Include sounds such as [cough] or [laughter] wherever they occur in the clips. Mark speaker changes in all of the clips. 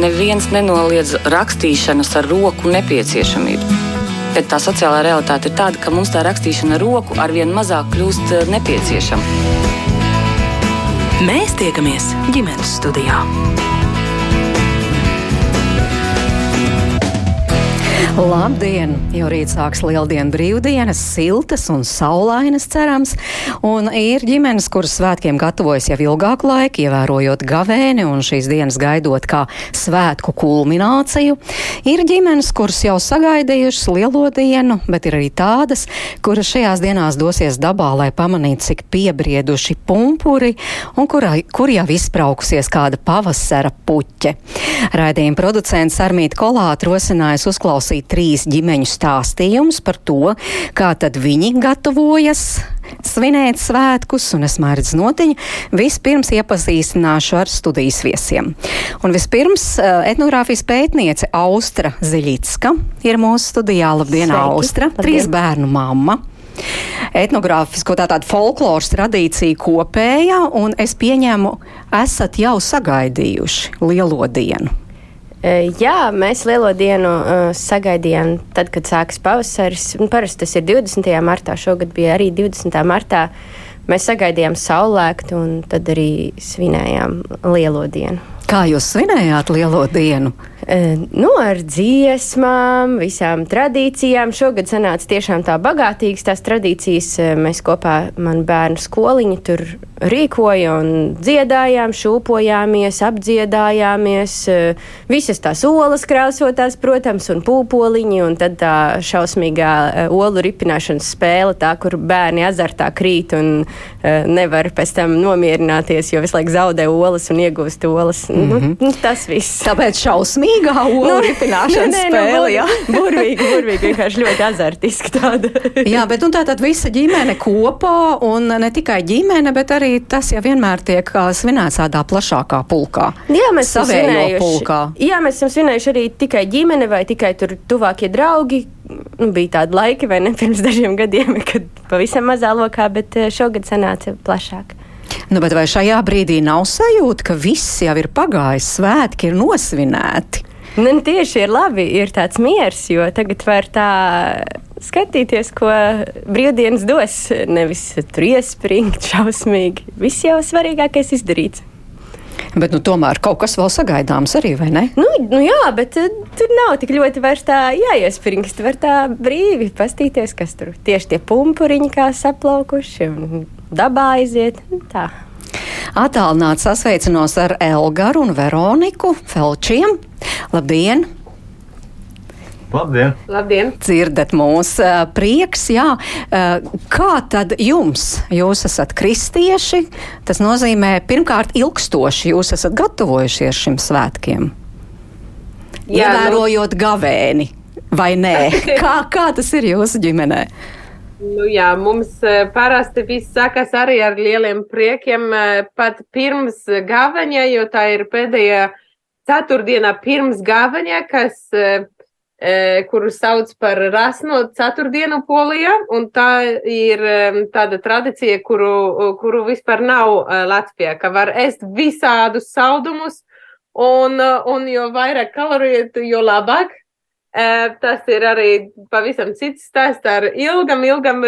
Speaker 1: neviens nenoliedz rakstīšanas ar roku nepieciešamību. Bet tā sociālā realitāte ir tāda, ka mums tā rakstīšana ar roku arvien mazāk kļūst eh, nepieciešama.
Speaker 2: Mēs tiekamies ģimenes studijā.
Speaker 3: Labdien! Jau rīt sāks lieldienu brīvdienas, siltas un saulainas cerams. Un ir ģimenes, kuras svētkiem gatavojas jau ilgāku laiku, ievērojot gavēni un šīs dienas gaidot kā svētku kulmināciju. Ir ģimenes, kuras jau sagaidījušas lielo dienu, bet ir arī tādas, kuras šajās dienās dosies dabā, lai pamanītu, cik piebrieduši pumpuri un kurā, kur jau izbraukusies kāda pavasara puķe. Raidījuma producents Armīti Kolāta rosinājis uzklausīt trīs ģimeņu stāstījumus par to, kā tad viņi gatavojas svinēt svētkus, un es mērķis notiņu. Vispirms iepazīstināšu ar studijas viesiem. Un vispirms eh, etnogrāfijas pētniece Austra Ziļicka ir mūsu studijā. Labdien, Sveiki. Austra! Labdien. Trīs bērnu mamma etnogrāfisko tā tādu folkloras tradīciju kopējā, un es pieņēmu, esat jau sagaidījuši lielo dienu.
Speaker 4: Jā, mēs lielo dienu uh, sagaidījām tad, kad sākas pavasaris. Parasti tas ir 20. martā, šogad bija arī 20. martā. Mēs sagaidījām saulēktu un tad arī svinējām lielo dienu.
Speaker 3: Kā jūs svinējāt lielo dienu?
Speaker 4: Nu, ar dziesmām, visām tradīcijām. Šogad sanāca tiešām tā bagātīgas tās tradīcijas. Mēs kopā, man bērnu skoliņi tur rīkoja un dziedājām, šūpojāmies, apdziedājāmies. Visas tās olas krāsotās, protams, un pūpoliņi, un tad tā šausmīgā olu ripināšanas spēle, tā, kur bērni azartā krīt un nevar pēc tam nomierināties, jo visu laiku zaudē olas un iegūst olas. Mm -hmm. nu, tas viss.
Speaker 3: Tāpēc šausmīgi burvīgā olu nu, ripināšanas nē, spēle. Nu, jā, [laughs]
Speaker 4: burvīgi, burvīgi, vienkārši ļoti azartiski tāda. [laughs]
Speaker 3: jā, bet un tātad visa ģimene kopā, un ne tikai ģimene, bet arī tas jau vienmēr tiek svinēts tādā plašākā pulkā.
Speaker 4: Jā, mēs esam svinējuši. Pulkā. Jā, mēs esam svinējuši arī tikai ģimene vai tikai tur tuvākie draugi. Nu, bija tādi laiki, vai ne [laughs] pirms dažiem gadiem, kad pavisam mazā lokā, bet šogad sanāca plašāk.
Speaker 3: Nu, bet vai šajā brīdī nav sajūta, ka viss jau ir pagājis, svētki ir nosvinēti?
Speaker 4: Nu, tieši ir labi, ir tāds miers, jo tagad var tā skatīties, ko brīvdienas dos. Nevis tur iespringt šausmīgi. Viss jau svarīgākais izdarīts.
Speaker 3: Bet nu, tomēr kaut kas vēl sagaidāms arī, vai ne?
Speaker 4: Nu, nu jā, bet uh, tur nav tik ļoti vairs tā jāiespringst. Var tā brīvi pastīties, kas tur tieši tie pumpuriņi kā saplaukuši un dabā aiziet. Nu, tā.
Speaker 3: Atālināti sasveicinos ar Elgaru un Veroniku Felčiem. Labdien!
Speaker 5: Labdien!
Speaker 4: Labdien.
Speaker 3: Dzirdat mūs prieks, jā. Kā tad jums? Jūs esat kristieši, tas nozīmē pirmkārt ilgstoši jūs esat gatavojušies šim svētkiem. Jā, Ievērojot nu... gavēni, vai nē? [laughs] kā, kā tas ir jūsu ģimenē?
Speaker 6: Nu, jā, mums uh, parasti viss sākas arī ar lieliem priekiem, uh, pat pirms gavaņa, jo tā ir pēdējā ceturtdienā pirms gavaņa, kas, uh, kuru sauc par rasno ceturtdienu polijā, un tā ir tāda tradicija, kuru, kuru vispār nav Latvijā, ka var ēst visādus saldumus, un, un jo vairāk kaloriju, jo labāk. Tas ir arī pavisam cits stāsts ar ilgam, ilgam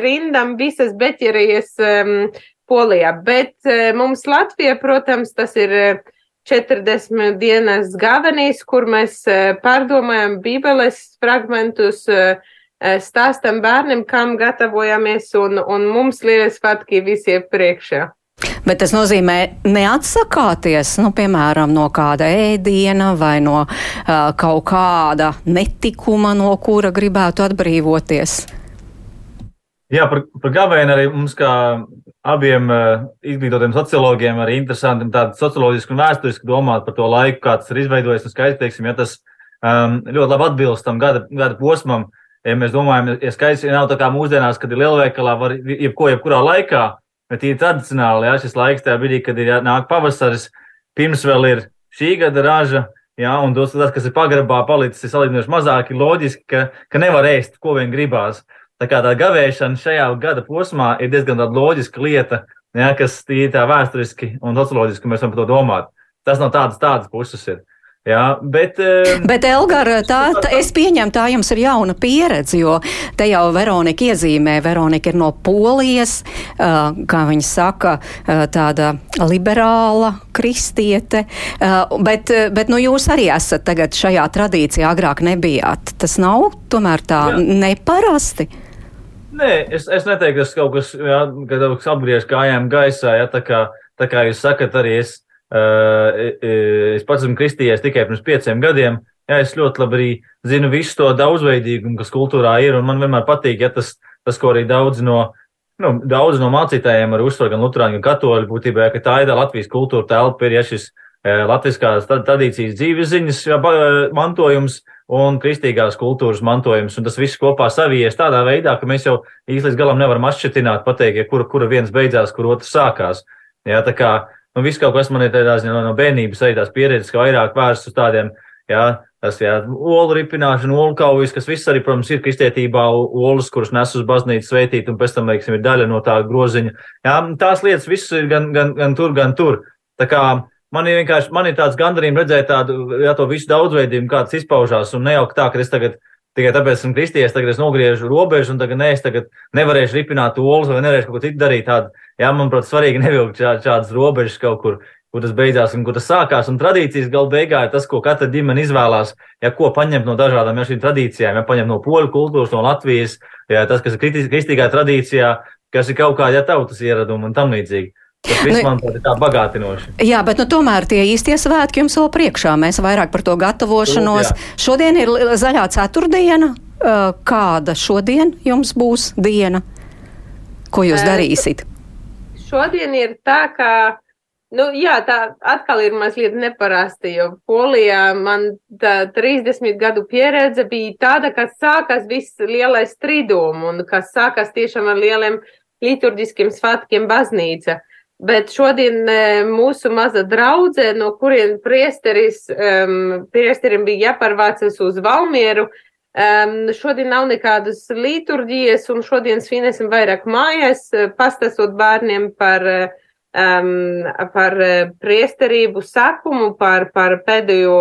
Speaker 6: rindam visas beķerijas polijā. Bet mums Latvija, protams, tas ir 40 dienas gavenīs, kur mēs pārdomājam bībeles fragmentus, stāstam bērniem, kam gatavojamies, un, un mums lielie svētki visiem priekšā.
Speaker 3: Bet tas nozīmē neatsakāties, nu, piemēram, no kāda ēdiena vai no uh, kaut kāda netikuma, no kura gribētu atbrīvoties.
Speaker 5: Jā, par, par gavēnu arī mums kā abiem uh, izglītotiem sociologiem arī interesanti tādi socioloģiski un vēsturiski domāt par to laiku, kā tas ir izveidojis. Un skaidrs, teiksim, ja tas um, ļoti labi atbilst tam gada, gada posmam, ja mēs domājam, ja skaidrs, ja nav tā kā mūsdienās, kad ir lielveikalā, var jebko, jebkurā laikā Bet ir tradicionāli, ja šis laiks, tajā brīdī, kad ir jā, nāk pavasaris, pirms vēl ir šī gada raža, jā, un tas kas ir pagrabā palicis, salīdzinoši mazāk, ir loģiski, ka, ka nevar ēst, ko vien gribās. Tā kā tā gavēšana šajā gada posmā ir diezgan loģiska lieta, jā, kas ir tā vēsturiski un socioloģiski mēs varam par to domāt. tas no tādas, tādas puses ir. Jā, bet, um,
Speaker 3: bet Elgar, tā, tā, es pieņemu, tā jums ir jauna pieredze, jo te jau Veronika iezīmē, Veronika ir no Polijas, uh, kā viņa saka, uh, tāda liberāla kristiete, uh, bet, bet nu, jūs arī esat tagad šajā tradīcijā, agrāk nebijāt. Tas nav tomēr tā Jā. neparasti.
Speaker 5: Nē, es, es neteiktu, ka tas kaut kas, jā, kad apgriež kājām gaisā, ja tā kā, tā kā jūs sakat, arī es Es pats esmu kristījies tikai pirms pieciem gadiem. Jā, es ļoti labi zinu visu to daudzveidīgumu, kas kultūrā ir, man vienmēr patīk, ja tas, tas ko arī daudz no, nu, daudz no mācītājiem ar uzsvaru, gan luterāņu, gan katoļu būtībā, ka tā ir tā Latvijas kultūra telpa, ir ja šis latviskās tradīcijas dzīves ziņas jā, mantojums un kristīgās kultūras mantojums, un tas viss kopā savies tādā veidā, ka mēs jau īsti līdz galam nevaram atšķirt, pateikt, ja kura, kura viens beidzās, kur otrs sākās. Jā, tā kā nu, viss kaut kas man ir tādā ziņā no, no bērnības arī tās pieredzes, ka vairāk vērsts uz tādiem, jā, tas, jā, olu ripināšana, olu kaujas, kas viss arī, protams, ir kristietībā, olas, kuras nes uz baznīcu svētīt, un pēc tam, teiksim, ir daļa no tā groziņa. Jā, tās lietas viss ir gan, gan, gan tur, gan tur. Tā kā man ir vienkārši, man ir tāds gandarījums redzēt tādu, jā, to visu daudzveidību, kāds izpaužās, un nejaukt tā, ka es tagad Tikai tāpēc esmu kristies, tagad es nogriežu robežu, un tagad ne, es tagad nevarēšu ripināt olas vai nevarēšu kaut ko citu darīt. Tādu, jā, manuprāt, svarīgi nevilkt šā, šādas robežas kaut kur, kur tas beidzās un kur tas sākās. Un tradīcijas gala beigā ir tas, ko katra ģimene izvēlās, ja ko paņemt no dažādām ja, šīm tradīcijām, ja paņemt no poļu kultūras, no Latvijas, ja tas, kas ir kristīgā tradīcijā, kas ir kaut kāda ja, tautas ieraduma un tam līdzīgi. Tas viss nu, man ir tā bagātinoši.
Speaker 3: Jā, bet nu, tomēr tie īstie svētki jums vēl priekšā. Mēs vairāk par to gatavošanos. Lūk, šodien ir zaļā ceturtdiena. Kāda šodien jums būs diena? Ko jūs darīsiet?
Speaker 6: Šodien ir tā, ka. Nu, jā, tā atkal ir mazliet neparasti, jo Polijā man tā 30 gadu pieredze bija tāda, ka sākas viss lielais stridums un kas sākas tiešām ar lieliem liturģiskiem svētkiem baznīca. Bet šodien e, mūsu maza draudzē, no kuriem priesteris, um, priesterim bija jāpārvācas uz Valmieru, um, šodien nav nekādas liturģijas, un šodien svinēsim vairāk mājās, e, pastāstot bērniem par, um, par priesterību sakumu, par, par pēdējo,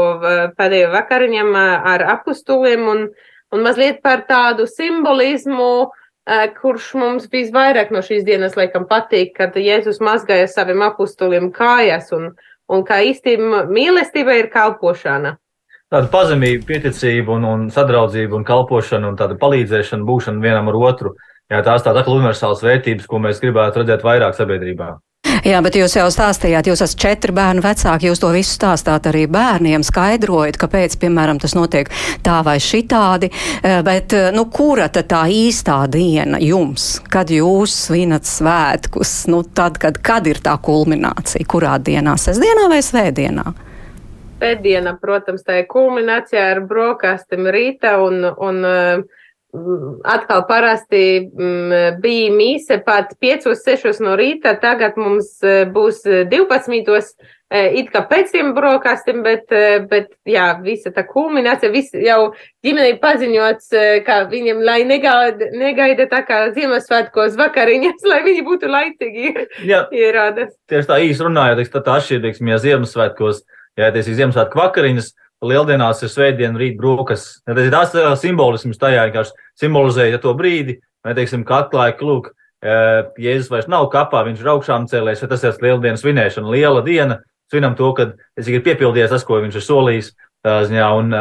Speaker 6: pēdējo vakariņam ar apustuliem, un, un mazliet par tādu simbolismu, kurš mums visvairāk no šīs dienas laikam patīk, kad Jēzus mazgāja saviem apustuliem kājas un, un kā īstenībā mīlestība ir kalpošana.
Speaker 5: Tāda pazemība, pieticība un, un sadraudzība un kalpošana un tāda palīdzēšana, būšana vienam ar otru. Jā, tās tādas universālas vērtības, ko mēs gribētu redzēt vairāk sabiedrībā.
Speaker 3: Jā, bet jūs jau stāstījāt, jūs esat četri bērnu vecāki, jūs to visu stāstāt arī bērniem, skaidrojat, kāpēc, piemēram, tas notiek tā vai šitādi, eh, bet, eh, nu, kura tad tā īstā diena jums, kad jūs svinat svētkus, nu, tad, kad, kad ir tā kulminācija, kurā dienā, sestdienā vai svētdienā?
Speaker 6: Pēddiena, protams, tā ir kulminācija ar brokastim rīta un, un uh, atkal parasti m, bija mīsa pat 5-6 no rīta, tagad mums e, būs 12. E, it kā pēc tiem brokastiem, bet, e, bet jā, visa tā kulminācija, viss jau ģimenei paziņots, ka viņiem, lai negaida, negaida tā kā Ziemassvētkos vakariņas, [laughs] lai viņi būtu laicīgi ierādas.
Speaker 5: Tieši tā īsi runājot, tā, tā atšķirīgs, ja Ziemassvētkos, ja tas ir Ziemassvētku vakariņas, Lieldienās ir svētdiena, rīt brokas. Ja tas ir tās simbolisms tajā, vienkārši simbolizēja to brīdi, vai, teiksim, ka atklāja, ka, lūk, Jēzus vairs nav kapā, viņš ir augšām cēlēs, ja tas ir lieldienas svinēšana, liela diena, svinam to, ka ir piepildījies tas, ko viņš ir solījis. Ziņā, un,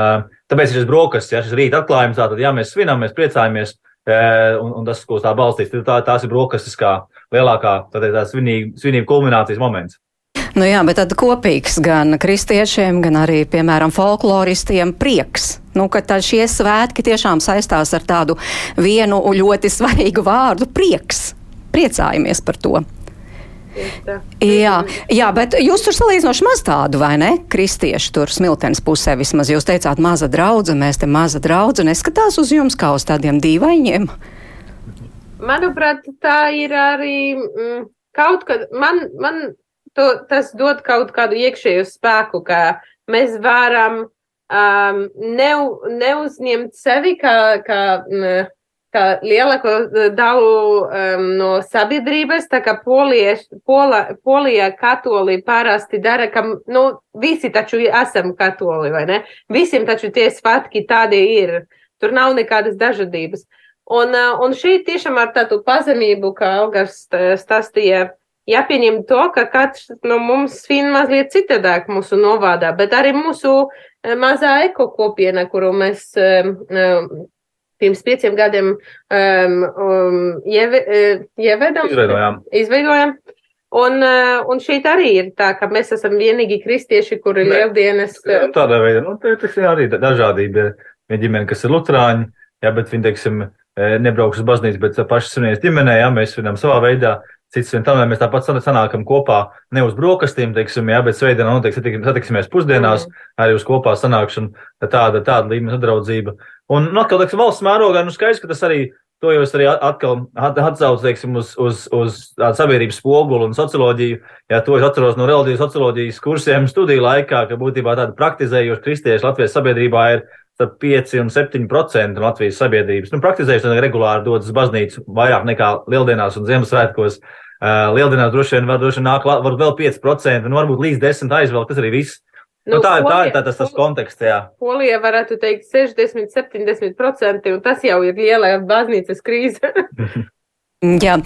Speaker 5: tāpēc ir šis brokastis, ja šis rīta atklājums, tātad, ja mēs svinam, mēs priecājamies, un, un tas, ko tā balstīs, tā, tās ir brokastis kā lielākā, tā svinība kulminācijas moments.
Speaker 3: Nu jā, bet tad kopīgs gan kristiešiem, gan arī, piemēram, folkloristiem prieks. Nu, ka šie svētki tiešām saistās ar tādu vienu ļoti svarīgu vārdu - prieks. Priecājamies par to. Jā, jā, bet jūs tur salīdzinoši maz tādu, vai ne? Kristieši tur smiltenes pusē vismaz jūs teicāt maza draudze, mēs te maza draudze neskatās uz jums kā uz tādiem dīvaņiem.
Speaker 6: Manuprāt, tā ir arī mm, kaut kad, man, man to, tas dod kaut kādu iekšēju spēku, ka mēs varam um, ne, neuzņemt sevi kā, kā, kā lielāko daļu um, no sabiedrības, tā kā Polija, Pola, Polija katoli parasti dara, ka, nu, visi taču esam katoli, vai ne? Visiem taču tie svētki tādi ir. Tur nav nekādas dažādības. Un, un šeit tiešām ar tādu pazemību, kā Algars stāstīja, jāpieņem to, ka katrs no mums svin mazliet citādāk mūsu novādā, bet arī mūsu mazā ekokopiena, kuru mēs um, pirms pieciem gadiem um, ieve, ievedam,
Speaker 5: Izveidojām.
Speaker 6: izveidojam. Un, un šeit arī ir tā, ka mēs esam vienīgi kristieši, kuri
Speaker 5: Ne.
Speaker 6: lieldienas.
Speaker 5: Jā, Tādā veidā, nu, tā ir arī dažādība. Ir ģimene, kas ir lutrāņi, jā, bet viņi, teiksim, eh, nebrauks uz baznīcu, bet paši svinēs ģimenē, jā, mēs svinam savā veidā. Cits vien lai mēs tāpat san- sanākam kopā, ne uz brokastīm, teiksim, jā, bet svētdienā notiek satik- satiksimies pusdienās, mm. arī uz kopā sanākšanu, tāda, tāda līmeņa sadraudzība. Un, nu, atkal, teiksim, valsts mērogā, nu, skaidrs, ka tas arī, to jau es arī atkal at- atsaucu, teiksim, uz, uz, uz sabiedrības spogulu un socioloģiju. Jā, to es atceros no reliģijas socioloģijas kursiem studiju laikā, ka būtībā tāda praktizējoša kristieša Latvijas sabiedrībā ir 5 un 7 procenti no Latvijas sabiedrības. Nu, praktizējuši tad regulāri dodas uz baznīcu vairāk nekā lieldienās un Ziemassvētkos. Uh, lieldienās droši vien var, droši vien nāk, var vēl 5%, nu varbūt līdz 10 aizvēl, tas arī viss. Nu,
Speaker 6: Nu,
Speaker 5: tā, ir- tā
Speaker 6: Polija-
Speaker 5: ir tā, tas, tas konteksts, jā.
Speaker 6: Polija varētu teikt 60, 70%, un tas jau ir liela baznīcas krīze. [laughs]
Speaker 3: Jā,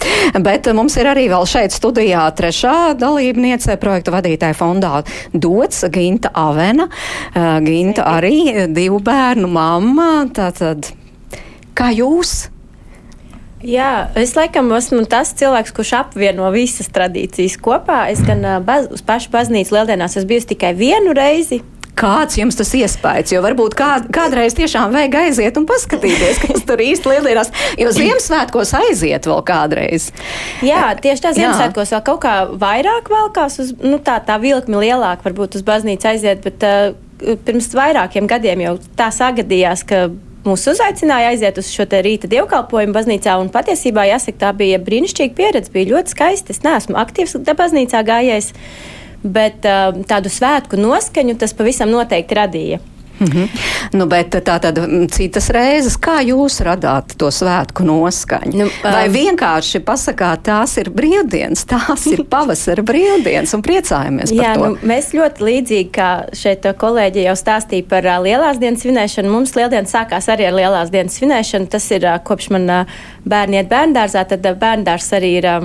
Speaker 3: bet mums ir arī vēl šeit studijā trešā dalībniece projektu vadītāja fondā Dots Ginta Avena. Uh, Ginta arī divu bērnu mamma. Tātad, kā jūs?
Speaker 7: Jā, es laikam esmu tas cilvēks, kurš apvieno visas tradīcijas kopā. Es gan ā, baz, uz pašu baznīcu lieldienās esmu bijusi tikai vienu reizi.
Speaker 3: Kāds jums tas iespējas? Jo varbūt kā, kādreiz tiešām vajag aiziet un paskatīties, kas tur īsti lieldienās, jo Ziemassvētkos aiziet vēl kādreiz.
Speaker 7: Jā, tieši tā. Ziemassvētkos vēl kaut kā vairāk valkās, uz, nu, tā, tā vilkme lielāka varbūt uz baznīcu aiziet, bet uh, pirms vairākiem gadiem jau tā sagadījās, ka mūs uzaicināja aiziet uz šo rīta dievkalpojumu baznīcā, un patiesībā, jāsaka, tā bija brīnišķīga pieredze, bija ļoti skaisti. Es neesmu aktīvs baznīcā gājējis, bet uh, tādu svētku noskaņu tas pavisam noteikti radīja.
Speaker 3: Mhm. Nu, bet tā tad mm, citas reizes, kā jūs radāt to svētku noskaņu?
Speaker 7: Nu,
Speaker 3: Vai
Speaker 7: um,
Speaker 3: vienkārši pasakāt, tās ir brīvdienas, tās ir [laughs] pavasara brīvdienas un priecājamies par
Speaker 7: Jā,
Speaker 3: to?
Speaker 7: nu, mēs ļoti līdzīgi, kā šeit kolēģi jau stāstīja par ā, lielās dienas svinēšanu. Mums lieldienas sākās arī ar lielās dienas svinēšanu. Tas ir ā, kopš man ā, bērni iet bērndārzā, tad ā, bērndārs arī ir. ā,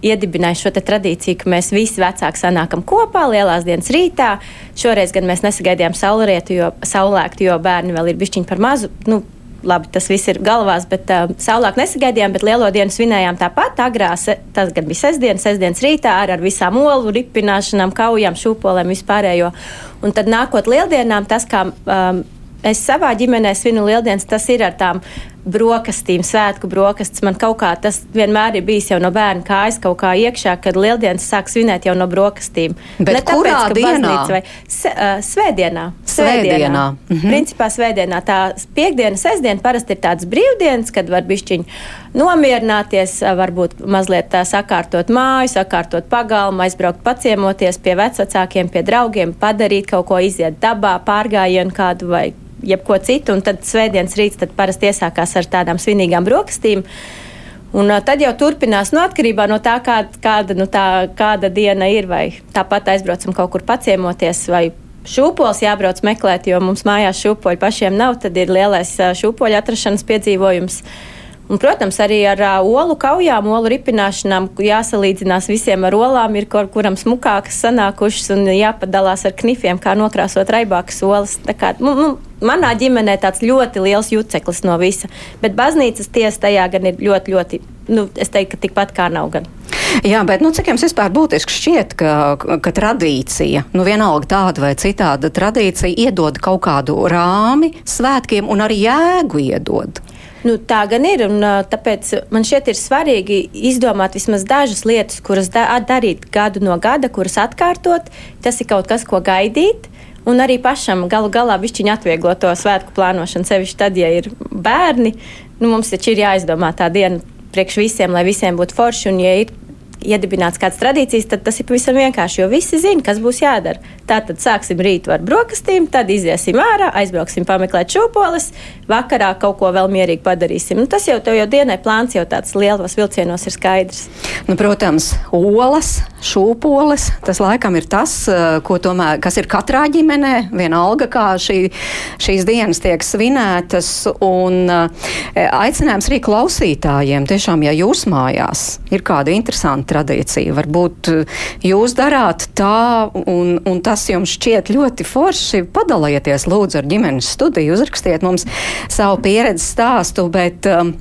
Speaker 7: Iedibinājuši šo tradīciju, ka mēs visi vecāki sanākam kopā lielās dienas rītā. Šoreiz gan mēs nesagaidījām saulrietu, jo saulēktu, jo bērni vēl ir bišķiņi par mazu. Nu, labi, tas viss ir galvās, bet uh, saulēku nesagaidījām, bet lielo dienu svinējām tāpat. Agrā tas gan bija sestdienas, sestdienas rītā ar, ar visām olu ripināšanām, kaujām, šūpolēm, vispārējo. Un tad nākot lieldienām, tas, kā um, es savā ģimenē svinu lieldienas, tas ir ar tām brokastīm, svētku brokastis. Man kaut kā tas vienmēr ir bijis jau no bērna kājas kaut kā iekšā, kad lieldienas sāk svinēt jau no brokastīm.
Speaker 3: Bet kurā
Speaker 7: ka
Speaker 3: dienā?
Speaker 7: Vai, se, uh, svētdienā.
Speaker 3: Svētdienā. Mhm.
Speaker 7: Principā svētdienā. Tā piekdiena, sestdiena parasti ir tāds brīvdienas, kad var bišķiņi nomierināties, varbūt mazliet tā sakārtot māju, sakārtot pagalmu, aizbraukt paciemoties pie vecākiem, pie draugiem, padarīt kaut ko, iziet dabā, pārgājienu kādu vai jebko citu. Un tad svētdienas rīts tad parasti iesākās ar tādām svinīgām brokastīm. Un uh, tad jau turpinās no atkarībā no tā, kā, kāda, nu, tā, kāda diena ir. Vai tāpat aizbraucam kaut kur paciemoties, vai šūpoles jābrauc meklēt, jo mums mājās šūpoļi pašiem nav. Tad ir lielais uh, šūpoļu atrašanas piedzīvojums. Un, protams, arī ar uh, olu kaujām, olu ripināšanām jāsalīdzinās visiem ar olām, ir kur, kuram smukākas sanākušas un jāpadalās ar knifiem, kā nokrāsot raibākas olas. Tā Kā, nu, nu, manā ģimenē tāds ļoti liels juceklis no visa, bet baznīcas tiesa tajā gan ir ļoti, ļoti, nu, es teiktu, ka tikpat kā nav gan.
Speaker 3: Jā, bet nu, cik jums vispār būtiski šķiet, ka, ka tradīcija, nu vienalga tāda vai citāda tradīcija, iedod kaut kādu rāmi svētkiem un arī jēgu iedod?
Speaker 7: Nu, tā gan ir. Un, tāpēc man šķiet, ir svarīgi izdomāt vismaz dažas lietas, kuras da darīt gadu no gada, kuras atkārtot. Tas ir kaut kas, ko gaidīt. Un arī pašam galu galā višķiņi atvieglo to svētku plānošanu, sevišķi tad, ja ir bērni. Nu, mums taču ir jāizdomā tā diena priekš visiem, lai visiem būtu forši. Un, ja ir iedibināts kādas tradīcijas, tad tas ir pavisam vienkārši, jo visi zina, kas būs jādara. Tātad sāksim rītu ar brokastīm, tad iziesim ārā, aizbrauksim pameklēt šūpoles, vakarā kaut ko vēl mierīgi padarīsim. Nu, tas jau tev jau dienai plāns jau tāds lielos vilcienos ir skaidrs.
Speaker 3: Nu, protams, olas, šūpoles, tas laikam ir tas, eh, tomēr, kas ir katrā ģimenē, vienalga, kā šī, šīs dienas tiek svinētas. Un, eh, aicinājums arī klausītājiem, tiešām, ja jūs mājās ir kāda interesanta tradīcija, varbūt eh, jūs darāt tā, un, un tas jums šķiet ļoti forši, padalieties lūdzu ar ģimenes studiju, uzrakstiet mums savu pieredzi stāstu, bet um,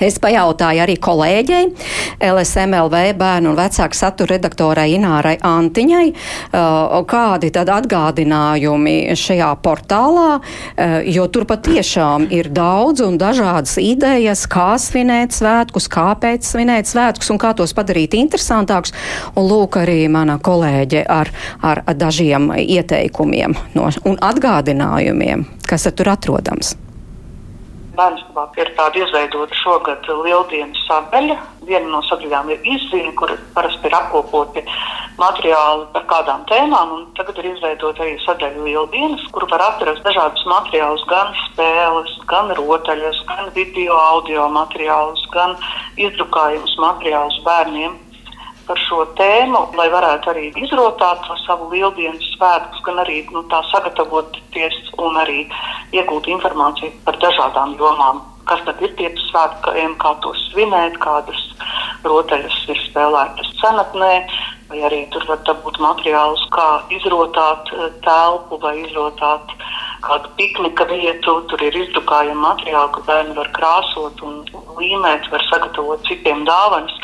Speaker 3: Es pajautāju arī kolēģei, LSMLV bērnu un vecāku satura redaktorai Inārai Antiņai, uh, kādi tad atgādinājumi šajā portālā, uh, jo tur patiešām ir daudz un dažādas idejas, kā svinēt svētkus, kāpēc svinēt svētkus un kā tos padarīt interesantākus. Un lūk arī mana kolēģe ar, ar dažiem ieteikumiem no, un atgādinājumiem, kas tur atrodams.
Speaker 8: Bērnstabā ir tāda izveidota šogad lieldienu sadaļa. Viena no sadaļām ir izziņa, kur parasti ir apkopoti materiāli par kādām tēmām. Tagad ir izveidota arī sadaļa lieldienas, kur var atrast dažādus materiālus, gan spēles, gan rotaļas, gan video, audio materiālus, gan izdrukājumus materiālus bērniem par šo tēmu, lai varētu arī izrotāt to savu lieldienas svētkus, gan arī nu, tā sagatavoties un arī iegūt informāciju par dažādām jomām. Kas tad ir tie svētki, kā tos svinēt, kādas rotaļas ir spēlētas senatnē, vai arī tur var būt materiāls, kā izrotāt eh, telpu vai izrotāt kādu piknika vietu. Tur ir izdrukājami materiāli, ko bērni var krāsot un līmēt, var sagatavot citiem dāvanas.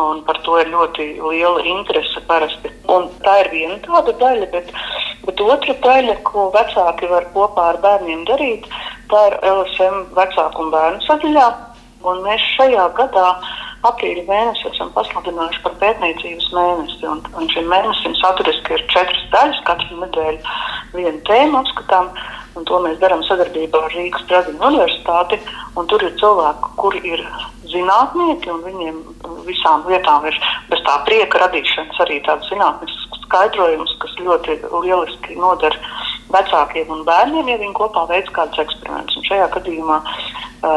Speaker 8: Un par to ir ļoti liela interese parasti. Un tā ir viena tāda daļa, bet, bet otra daļa, ko vecāki var kopā ar bērniem darīt, tā ir LSM vecāku un bērnu sadaļā. Un mēs šajā gadā aprīļa mēnesi esam pasludinājuši par pētniecības mēnesi. Un, un šim mēnesim saturiski ir četras daļas, katru nedēļu viena tēma apskatām. Un to mēs darām sadarbībā ar Rīgas Tradiņu universitāti. Tur ir cilvēki, kuri ir zinātnieki, un viņiem visām lietām ir bez tā prieka radīšanas arī tāds zinātnisks skaidrojums, kas ļoti lieliski noder vecākiem un bērniem, ja viņi kopā veic kādus eksperimentus. Un šajā gadījumā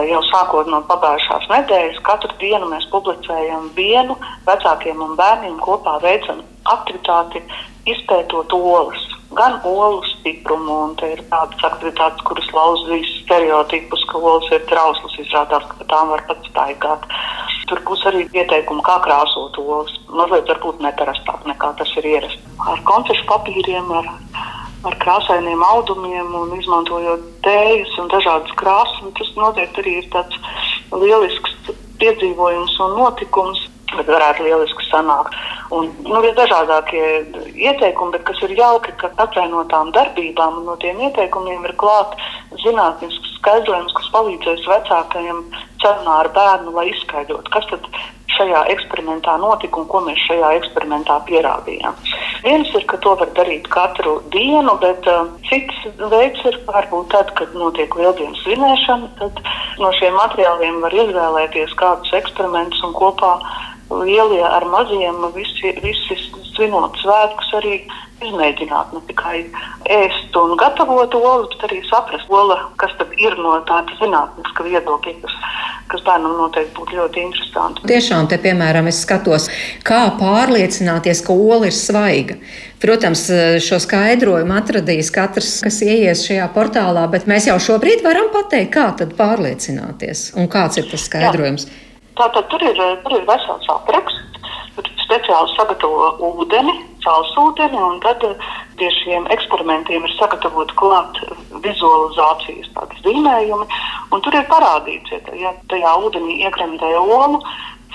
Speaker 8: jau sākot no pagājušās nedēļas, katru dienu mēs publicējam vienu vecākiem un bērniem kopā veicam aktivitāti, izpētot olas gan olu stiprumu, un te ir tādas aktivitātes, kuras lauza visus stereotipus, ka olas ir trauslas, izrādās, ka tām var pat staigāt. Tur būs arī ieteikumi, kā krāsot olas. Mazliet varbūt neparastāk nekā tas ir ierasts. Ar konfešu papīriem, ar, ar krāsainiem audumiem un izmantojot tējas un dažādas krāsas. Tas noteikti arī ir tāds lielisks piedzīvojums un notikums bet varētu lieliski sanākt. Un, nu, ir dažādākie ieteikumi, bet kas ir jauki, ka katrai no tām darbībām un no tiem ieteikumiem ir klāts zinātnisks skaidrojums, kas palīdzēs vecākajiem sarunā ar bērnu, lai izskaidrotu, kas tad šajā eksperimentā notika un ko mēs šajā eksperimentā pierādījām. Viens ir, ka to var darīt katru dienu, bet uh, cits veids ir varbūt tad, kad notiek lieldienas svinēšana. Tad no šiem materiāliem var izvēlēties kādus eksperimentus un kopā lielie ar maziem, visi, visi svinot svētkus, arī izmēģināt ne tikai ēst un gatavot olu, bet arī saprast, ola, kas tad ir no tāda zinātniska viedokļa, kas, kas bērnam noteikti būtu ļoti interesanti.
Speaker 3: Tiešām, te, piemēram, es skatos, kā pārliecināties, ka ola ir svaiga. Protams, šo skaidrojumu atradīs katrs, kas ieies šajā portālā, bet mēs jau šobrīd varam pateikt, kā tad pārliecināties un kāds ir tas skaidrojums. Jā.
Speaker 8: Tātad tur ir, tur ir vesels apraksts, tur speciāli sagatavo ūdeni, celsūdeni, un tad pie šiem eksperimentiem ir sagatavot klāt vizualizācijas tādas zīmējumi, un tur ir parādīts, ja tajā ūdenī iekremdē olu,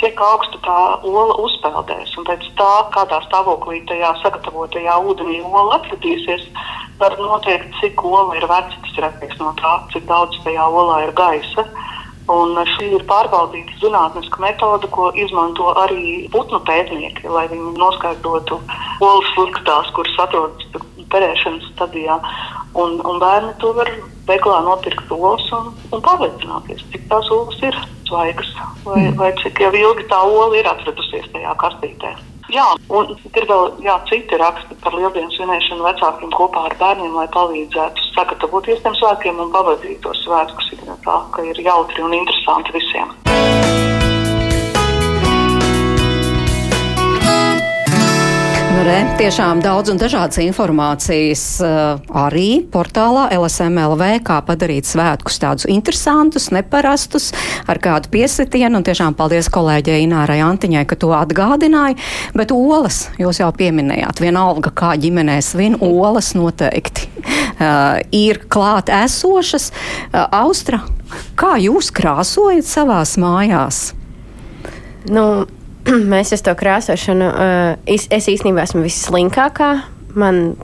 Speaker 8: cik augstu tā ola uzpeldēs. Un pēc tā, kādā stāvoklī tajā sagatavotajā ūdenī ola atradīsies, var noteikt, cik ola ir veca. Tas ir atkarīgs no tā, cik daudz tajā olā ir gaisa. Un šī ir pārbaudīta zinātniska metode, ko izmanto arī putnu pētnieki, lai viņi noskaidrotu olas sliktās, kuras atrodas perēšanas stadijā. Un, un bērni to var veiklā nopirkt olas un, un pārliecināties, cik tās olas ir svaigas vai, mm. vai cik jau ilgi tā ola ir atradusies tajā kastītē. Jā, un ir vēl jā, citi raksti par lieldienu svinēšanu vecākiem kopā ar bērniem, lai palīdzētu sagatavoties tiem svētkiem un pavadīt tos svētkus. Tā ka ir jautri un interesanti visiem.
Speaker 3: Nu, re, tiešām daudz un dažādas informācijas uh, arī portālā LSMLV, kā padarīt svētkus tādus interesantus, neparastus, ar kādu piesitienu. Un tiešām paldies kolēģei Inārai Antiņai, ka to atgādināja. Bet olas jūs jau pieminējāt, vienalga kā ģimenē svin, olas noteikti uh, ir klāt esošas. Uh, Austra, kā jūs krāsojat savās mājās?
Speaker 4: Nu, [clears throat] mēs uz to krāsošanu, es, es īstenībā esmu visslinkākā. Man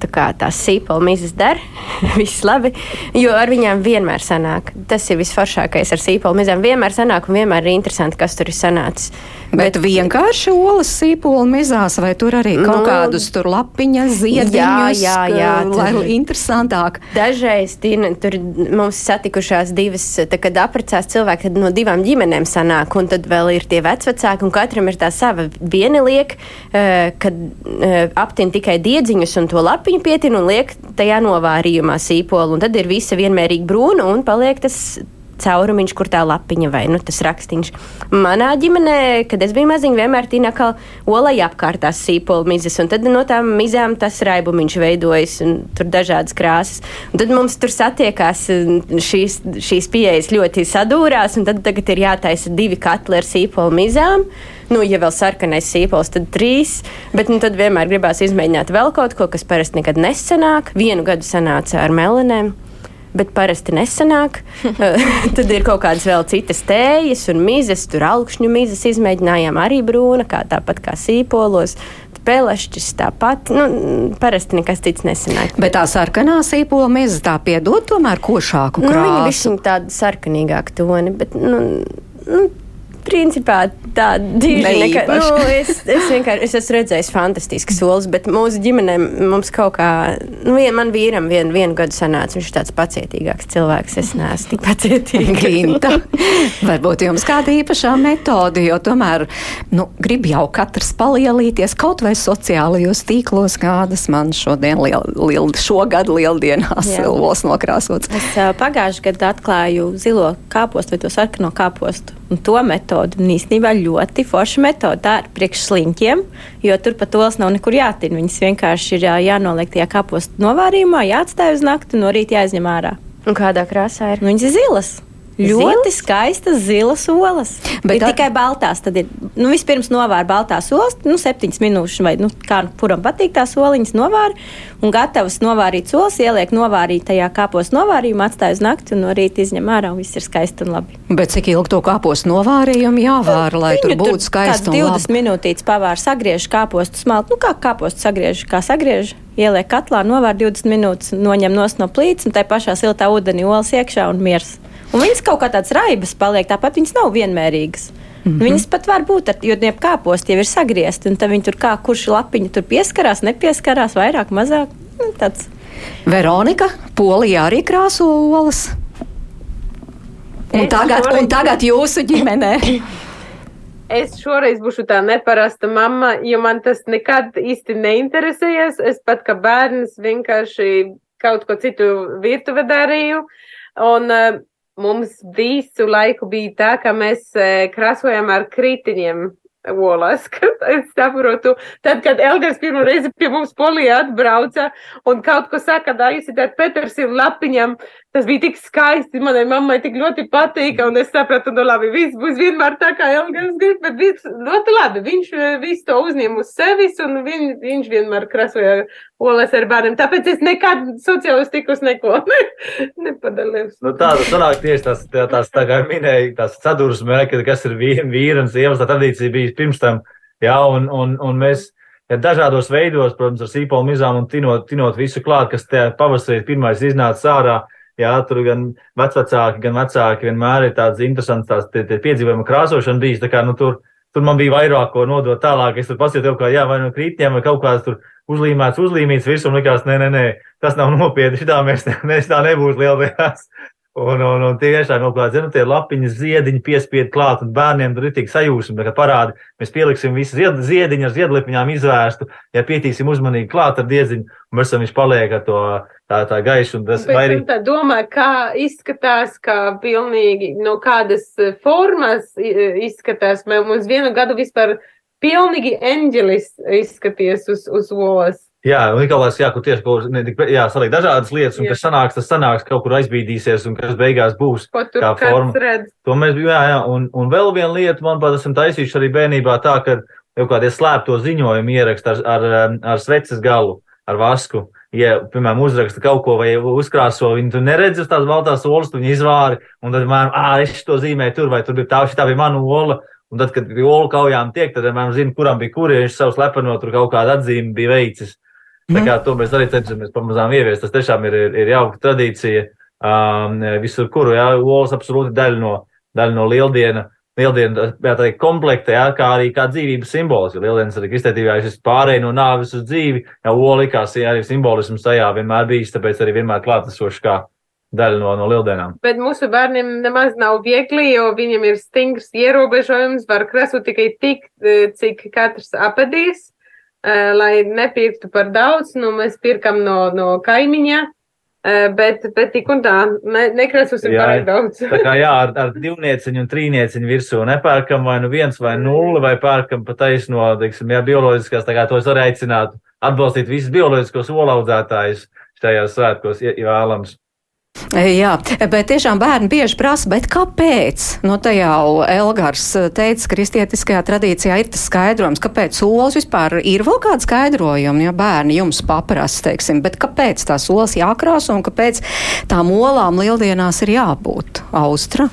Speaker 4: tā kā tās sīpola mizas dara, [laughs] viss labi, jo ar viņām vienmēr sanāk. Tas ir visforšākais ar sīpola mizām. Vienmēr sanāk un vienmēr ir interesanti, kas tur ir sanācis.
Speaker 3: Bet, bet vienkārši olas sīpola mizās, vai tur arī kaut nu, kādus tur lapiņas, ziediņus, jā, jā, jā, lai tur, interesantāk.
Speaker 4: Dažreiz tīna, tur mums satikušās divas, tā, kad apprecās cilvēki, tad no divām ģimenēm sanāk, un tad vēl ir tie vecvecāki, un katram ir tā sava viena liek, uh, kad uh, aptin tikai diedziņus un to lapiņu pietin un liek tajā novārījumā sīpolu, un tad ir visa vienmērīgi brūna un paliek tas caurumiņš, kur tā lapiņa vai nu, tas rakstīns. Manā ģimenē, kad es biju maziņa, vienmēr tīna kā olai apkārtās sīpola mizas, un tad no tām mizām tas raibumiņš veidojas, un tur dažādas krāsas. Un tad mums tur satiekās šīs, šīs pieejas ļoti sadūrās, un tad tagad ir jātaisa divi katli ar sīpola mizām. Nu, ja vēl sarkanais sīpols, tad trīs. Bet nu, tad vienmēr gribās izmēģināt vēl kaut ko, kas parasti nekad nesanāk. Vienu gadu sanāca ar melanēm bet parasti nesanāk. [laughs] Tad ir kaut kādas vēl citas tējas un mizas, tur augšņu mizas izmēģinājām arī brūna, kā tāpat kā sīpolos. Pelešķis tāpat, nu, parasti nekas cits nesanāk.
Speaker 3: Bet tā sarkanā sīpola miza tā piedod tomēr košāku krāsu. Nu,
Speaker 4: viņa ir tāda sarkanīgāka toni, bet, nu, nu principā tā divi nekā. Nu, es, es vienkārši es esmu redzējis fantastiskas solis, bet mūsu ģimenē mums kaut kā, nu, vien, man vīram vien, vienu gadu sanāca, viņš ir tāds pacietīgāks cilvēks. Es neesmu tik pacietīga.
Speaker 3: Varbūt jums kāda īpašā metode, jo tomēr, nu, grib jau katrs palielīties kaut vai sociālajos tīklos, kādas man šodien, liel, liel, šogad lieldienās silvos nokrāsots.
Speaker 7: Es uh, pagājuši gadu atklāju zilo kāpostu vai to sarkano kāpostu un to metodu. Un īstenībā ļoti forša metode. Tā ir priekš sliņķiem, jo tur pat olas nav nekur jātin. Viņas vienkārši ir jānoliek tajā kapostu novārījumā, jāatstāj uz nakti un no rīta jāizņem ārā.
Speaker 4: Un kādā krāsā ir?
Speaker 7: Nu, viņas ir zilas. Ļoti skaistas zilas olas. Bet ir tā... tikai baltās. Tad ir nu, vispirms novāra baltās olas, nu, septiņas minūtes, vai nu, kā kuram patīk tās oliņas, novāra. Un gatavas novārīt olas, ieliek novārītajā kāpos novārījumā, atstāj uz nakti un no rīta izņem ārā. Un viss ir skaisti un labi.
Speaker 3: Bet cik ilgi to kāpos novārījumu jāvāra, lai Viņu tur būtu skaisti?
Speaker 7: 20 minūtītes pavāra, sagriež kāpostu smalku. Nu, kā kāpostu sagriež, kā sagriež ieliek katlā, novēr 20 minūtes, noņem no plīts un tai pašā siltā ūdenī olas iekšā un miers. Un viņas kaut kā tādas raibas paliek, tāpat viņas nav vienmērīgas. Mm -hmm. Viņas pat var būt, ar, jo kāposti jau ir sagriezti, un tad viņi tur kā kurš lapiņa tur pieskarās, nepieskarās, vairāk, mazāk. Nu, tāds.
Speaker 3: Veronika, Polijā arī krāso olas. Un tagad, un tagad jūsu ģimenē. [laughs]
Speaker 6: Es šoreiz būšu tā neparasta mamma, jo man tas nekad īsti neinteresējies. Es pat kā bērns vienkārši kaut ko citu virtuve darīju. Un uh, mums visu laiku bija tā, ka mēs eh, krāsojam ar kritiņiem olas, [laughs] kad es saprotu, tad, kad Elgars pirmo reizi pie mums polijā atbrauca un kaut ko saka, da esat Petersim lapiņam, tas bija tik skaisti, manai mammai tik ļoti patīk, un es sapratu, nu labi, viss būs vienmēr tā, kā Elgars grib, bet viss ļoti labi, viņš eh, visu to uzņem uz sevis, un viņ, viņš vienmēr krasoja olas ar bērniem, tāpēc es nekad sociālos tikus neko [laughs] ne, nepadalījos.
Speaker 5: Nu tā, tas sanāk tieši tās, tā, tās tā kā minēja, tās sadursmē, kas ir vīra un sievas, tā tradīcija bija pirms tam, jā, un, un, un mēs, ja dažādos veidos, protams, ar sīpolu mizām un tinot, tinot visu klāt, kas tajā pavasarī pirmais iznāca ārā, Jā, tur gan vecāki, gan vecāki vienmēr ir tāds interesants tās, tie, tie piedzīvojumi krāsošana bijis. Kā, nu, tur, tur man bija vairāk ko nodot tālāk. Es tur pasietu kaut kā, jā, vai no krītņiem, vai kaut kāds tur uzlīmēts, uzlīmīts virsū, un likās, nē, nē, nē, tas nav nopietni, šitā mēs, [laughs] mēs tā nebūs lieldienās. Un, un, un tiešām kaut kāda, zinu, tie lapiņas ziediņi piespiedu klāt, un bērniem tur ir tik sajūsma, ka parādi, mēs pieliksim visu zied, ziediņu ar ziedlipiņām izvērstu, ja pietīsim uzmanīgi klāt ar diedziņu, un mēs viņš paliek ar to tā, tā gaišu. Un tas,
Speaker 6: vai arī... tā domā, kā izskatās, kā pilnīgi, no kādas formas izskatās, mums vienu gadu vispār pilnīgi eņģelis izskaties uz, uz olas.
Speaker 5: Jā, un Nikolais, jā, kur tieši kā salikt dažādas lietas, un jā. kas sanāks, tas sanāks, kaut kur aizbīdīsies, un kas beigās būs
Speaker 6: kā forma. Redz.
Speaker 5: To mēs, jā, jā, un, un vēl viena lieta, manuprāt, esam taisījuši arī bērnībā tā, ka jau kādie slēpto ziņojumu ierakst ar, ar, ar sveces galu, ar vasku. Ja, piemēram, uzraksta kaut ko vai uzkrāso, viņi tur neredz uz tās baltās olas, viņi izvāri, un tad, man, ah, es to zīmēju tur, vai tur bija tā, šī tā bija mana ola. Un tad, kad olu kaujām tiek, tad, man zina, kuram bija kuri, viņš savu slepeno tur kaut kādu atzīmi bija veicis. Tā kā to mēs arī cenšamies pamazām ieviest. Tas tiešām ir, ir, ir jauka tradīcija. Um, visur, kuru, jā, olas absolūti daļa no, daļa no lieldiena. Lieldiena, ir komplekta, jā, kā arī kā dzīvības simbols. Jo lieldienas arī kristietībā ir šis pārēj no nāves uz dzīvi. Jā, ola likās, jā, arī simbolisms tajā vienmēr bijis, tāpēc arī vienmēr klātesošs kā daļa no, no lieldienām.
Speaker 6: Bet mūsu bērniem nemaz nav viegli, jo viņiem ir stingrs ierobežojums, var krasot tikai tik, cik katrs apēdīs lai nepirktu par daudz. Nu, mēs pirkam no, no kaimiņa. Bet, bet tik un tā, ne, nekrāsosim pārāk daudz.
Speaker 5: tā kā jā, ar, ar [laughs] divnieciņu un trīnieciņu virsū nepērkam vai nu viens vai nulli, vai pērkam pa taisno, teiksim, jā, bioloģiskās, tā kā tos var aicināt atbalstīt visus bioloģiskos olaudzētājus šajās svētkos, ja vēlams.
Speaker 3: Jā, bet tiešām bērni bieži prasa, bet kāpēc? Nu, tā jau Elgars teica, kristietiskajā tradīcijā ir tas skaidrojums, kāpēc solis vispār ir vēl kāda skaidrojuma, ja bērni jums paprast, teiksim, bet kāpēc tā solis jākrāso un kāpēc tām olām lieldienās ir jābūt? Austra?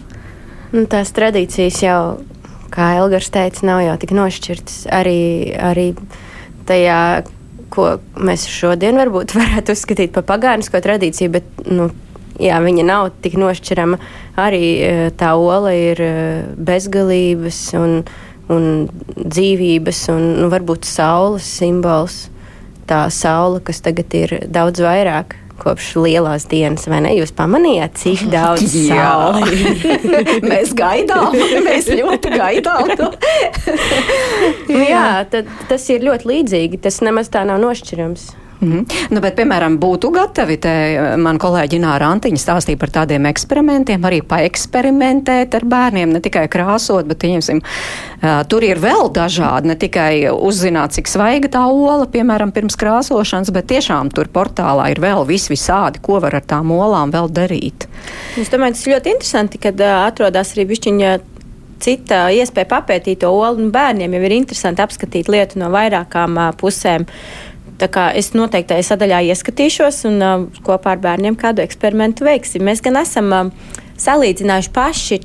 Speaker 4: Nu, tās tradīcijas jau, kā Elgars teica, nav jau tik nošķirtas arī, arī tajā ko mēs šodien varbūt [laughs] varētu uzskatīt par pagānisko tradīciju, bet nu, jā, viņa nav tik nošķirama. Arī e, tā ola ir e, bezgalības un, un dzīvības un nu, varbūt saules simbols. Tā saule, kas tagad ir daudz vairāk kopš lielās dienas, vai ne? Jūs pamanījāt, cik [laughs] daudz saules [laughs]
Speaker 3: mēs gaidām? Mēs ļoti gaidām. [laughs]
Speaker 4: jā, tad, tas ir ļoti līdzīgi. Tas nemaz tā nav nošķirams.
Speaker 3: Mm -hmm. nu, bet, piemēram, būtu gatavi, te man kolēģi Nāra Antiņa stāstīja par tādiem eksperimentiem, arī paeksperimentēt ar bērniem, ne tikai krāsot, bet, pieņemsim, uh, tur ir vēl dažādi, ne tikai uzzināt, cik svaiga tā ola, piemēram, pirms krāsošanas, bet tiešām tur portālā ir vēl vis visādi, ko var ar tām olām vēl darīt.
Speaker 7: Es domāju, tas ir ļoti interesanti, kad uh, atrodas arī bišķiņa cita iespēja papētīt to olu, bērniem jau ir interesanti apskatīt lietu no vairākām pusēm. Es noteikti tajā sadaļā ieskatīšos un uh, kopā ar bērniem kādu eksperimentu veiksim. Mēs gan esam uh, salīdzinājuši paši.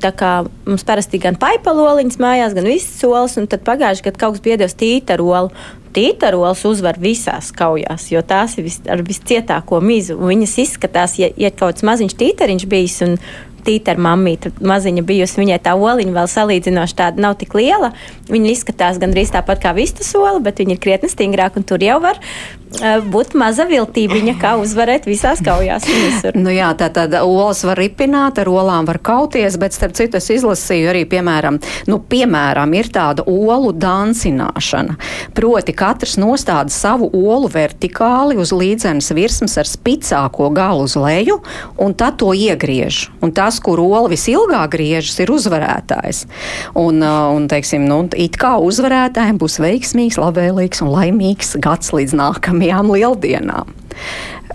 Speaker 7: Mums parasti gan paipaloliņas mājās, gan visas solis, tad pagājušajā gadā kaut kas bija devis tītarolu. Tītarols uzvar visās kaujās, jo tās ir vis, ar viscietāko mizu. Viņas izskatās, ja, ja kaut kāds maziņš tītariņš bijis un tīta ar mammīti maziņa bijusi. Viņai tā oliņa vēl salīdzinoši tāda nav tik liela. Viņa izskatās gandrīz tāpat kā vistas ola, bet viņa ir krietni stingrāka un tur jau var būt maza viltībiņa, kā uzvarēt visās kaujās.
Speaker 3: nu jā, tā tad olas var ripināt, ar olām var kauties, bet starp citu es izlasīju arī, piemēram, nu, piemēram, ir tāda olu dancināšana. Proti katrs nostāda savu olu vertikāli uz līdzenas virsmas ar spicāko galu uz leju un tad to iegriež. Un tas, kur ola visilgāk griežas, ir uzvarētājs. Un, un teiksim, nu, it kā uzvarētājiem būs veiksmīgs, labvēlīgs un laimīgs gads līdz nākamajam nākamajām lieldienām.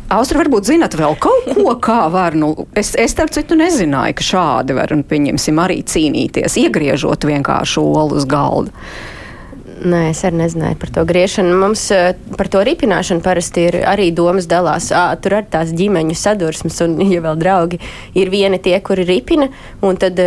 Speaker 3: Austra, varbūt zinat vēl kaut ko, [laughs] kā var, nu, es, es starp citu nezināju, ka šādi var, un pieņemsim, arī cīnīties, iegriežot vienkārši olu uz galda.
Speaker 4: Nē, es arī nezināju par to griešanu. Mums par to ripināšanu parasti ir arī domas dalās. À, tur ir tās ģimeņu sadursmes, un, ja vēl draugi ir vieni tie, kuri ripina, un tad,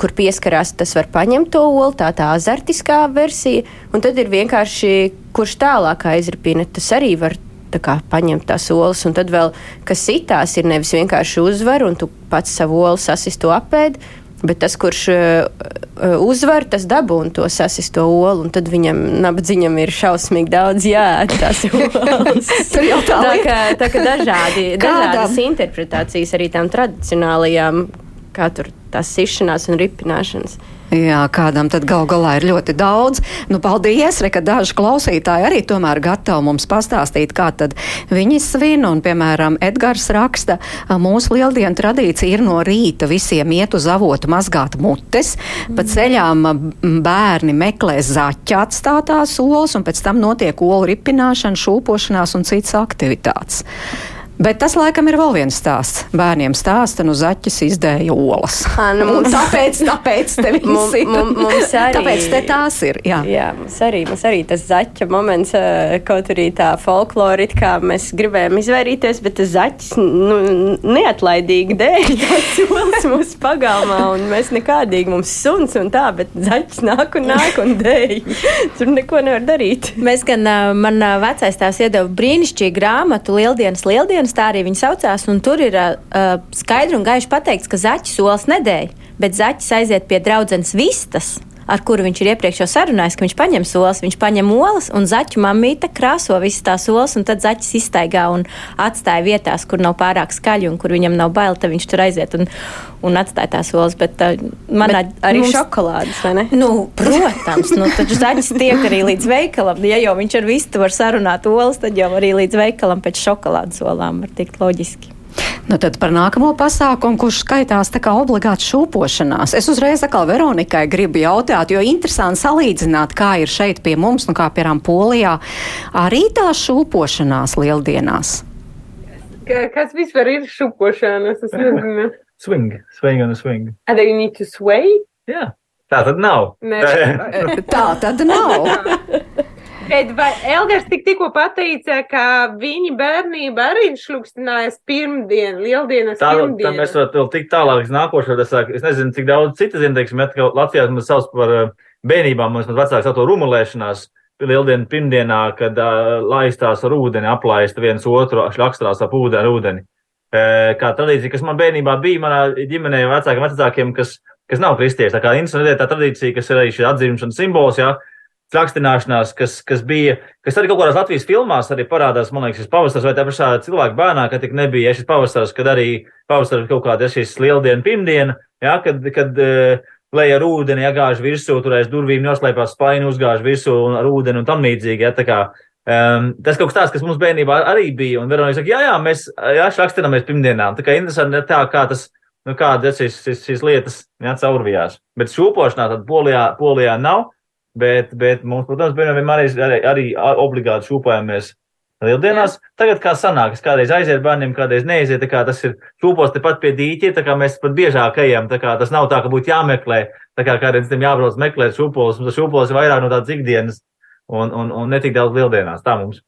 Speaker 4: kur pieskarās, tas var paņemt to olu, tā tā azartiskā versija, un tad ir vienkārši, kurš tālāk aizripina, tas arī var kā, paņemt tās olas, un tad vēl, kas sitās, ir nevis vienkārši uzvar, un tu pats savu olu sasistu apēdi, Bet tas, kurš uh, uzvar, tas dabūna to sasisto olu, un tad viņam nabadzīņam ir šausmīgi daudz jāēd tās [laughs] olas.
Speaker 3: Tur jau tā
Speaker 4: tā, kā, tā kā dažādi, [laughs] dažādas interpretācijas arī tām tradicionālajām, kā tur tās sišanās un ripināšanas.
Speaker 3: Jā, kādam tad gal galā ir ļoti daudz. Nu, paldies, re, ka daži klausītāji arī tomēr gatavi mums pastāstīt, kā tad viņi svin. Un, piemēram, Edgars raksta, mūsu lieldienu tradīcija ir no rīta visiem iet uz avotu mazgāt mutes, pa ceļām bērni meklē zaķa atstātās olas, un pēc tam notiek olu ripināšana, šūpošanās un citas aktivitātes. Bet tas laikam ir vēl viens stāsts. Bērniem stāsta, nu zaķis izdēja olas. [laughs]
Speaker 4: Ā, nu,
Speaker 3: Un
Speaker 4: mums-
Speaker 3: tāpēc, tāpēc te [laughs] viss
Speaker 4: Mum-
Speaker 3: ir.
Speaker 4: mum- mums arī-
Speaker 3: Tāpēc te tās ir. Jā.
Speaker 4: Jā, mums arī, mums arī tas zaķa moments, kaut arī tā folklora, it kā mēs gribējām izvairīties, bet tas zaķis nu, neatlaidīgi dēļ [laughs] tās solis mūsu pagalmā, un mēs nekādīgi mums suns un tā, bet zaķis nāk un nāk un dēļ. Tur neko nevar darīt.
Speaker 7: Mēs gan, man vecais tās iedeva brīnišķīgu grāmatu, Lieldienas, Lieldienas, tā arī viņa saucās, un tur ir uh, skaidri un gaiši pateikts, ka zaķis solis nedēļ, bet zaķis aiziet pie draudzenes vistas. Ar kuru viņš ir iepriekš jau sarunājis, ka viņš paņem solis, viņš paņem olas, un zaķu mamīte krāso visas tās olas, un tad zaķis iztaigā un atstāja vietās, kur nav pārāk skaļi un kur viņam nav bail, tad viņš tur aiziet un, un atstāja tās olas. Bet, uh, manā,
Speaker 4: Bet arī šokolādes, vai ne?
Speaker 7: Nu, protams, nu, taču zaķis tiek arī līdz veikalam. Ja jau viņš ar vistu var sarunāt olas, tad jau arī līdz veikalam pēc šokolādes olām var tikt loģiski.
Speaker 3: Nu, tad par nākamo pasākumu, kurš skaitās tā kā obligāti šūpošanās. Es uzreiz atkal Veronikai gribu jautāt, jo interesanti salīdzināt, kā ir šeit pie mums, nu kā piemēram Polijā, arī tā šūpošanās lieldienās.
Speaker 6: Ka- Kas vispār ir šupošanas? Es nezinu. [laughs]
Speaker 5: Swing, swing un swing.
Speaker 6: Are they need to sway?
Speaker 5: Jā, tā tad nav.
Speaker 6: Nē. [laughs]
Speaker 3: Tā tad nav. [laughs]
Speaker 6: Bet vai Elgars tik tikko pateica, ka viņa bērnība arī ir šlukstinājis pirmdien, lieldienas
Speaker 5: Tā, tā
Speaker 6: pirmdien?
Speaker 5: mēs varam vēl tik tālāk uz nākošo. Es, es nezinu, cik daudz citu zinu, teiksim, ka Latvijā mēs sauc par uh, bērnībām, mums vecāks sauc to rumulēšanās. Lieldienu pirmdienā, kad uh, laistās ar ūdeni, aplaist viens otru, šļakstās ap ūdeni, ūdeni. Uh, kā tradīcija, kas man bērnībā bija, manā ģimenē vecākiem vecākiem, kas, kas nav kristieši. Tā kā interesanti tā tradīcija, kas ir arī šī atzimšanas simbols, jā, Slakstināšanās, kas, kas bija, kas arī kaut kādās Latvijas filmās arī parādās, man liekas, šis pavasaris vai tā pašā cilvēka bērnā, kad tik nebija ja šis pavasaris, kad arī pavasaris kaut kāda ja šīs lieldiena, pirmdiena, ja, kad, kad uh, lej ar ūdeni, iegāž virsū, tur aiz durvīm noslēpās spaini, uzgāž virsū un ar ūdeni un tam līdzīgi. Ja, um, tas kaut kas tāds, kas mums bērnībā arī bija, un Veronika saka, jā, jā, mēs jā, šlakstināmies pirmdienām. Tā kā interesanti tā, kā tas, nu kāda šīs, šīs, šīs lietas ja, caurvijās. Bet šūpošanā tad polijā, polijā nav. Bet, bet mums, protams, vienmēr ir arī, arī obligāti šūpojamies lieldienās. Tagad kā sanāk, es kādreiz aiziet bērniem, kādreiz neiziet, tā kā tas ir šūpos tepat pie dīķa, kā mēs pat biežāk ejam, tas nav tā, ka būtu jāmeklē, tā kā kādreiz tam jābrauc meklēt šūpos, mums šūpos ir vairāk no tādas ikdienas un, un, un netik daudz lieldienās, tā mums.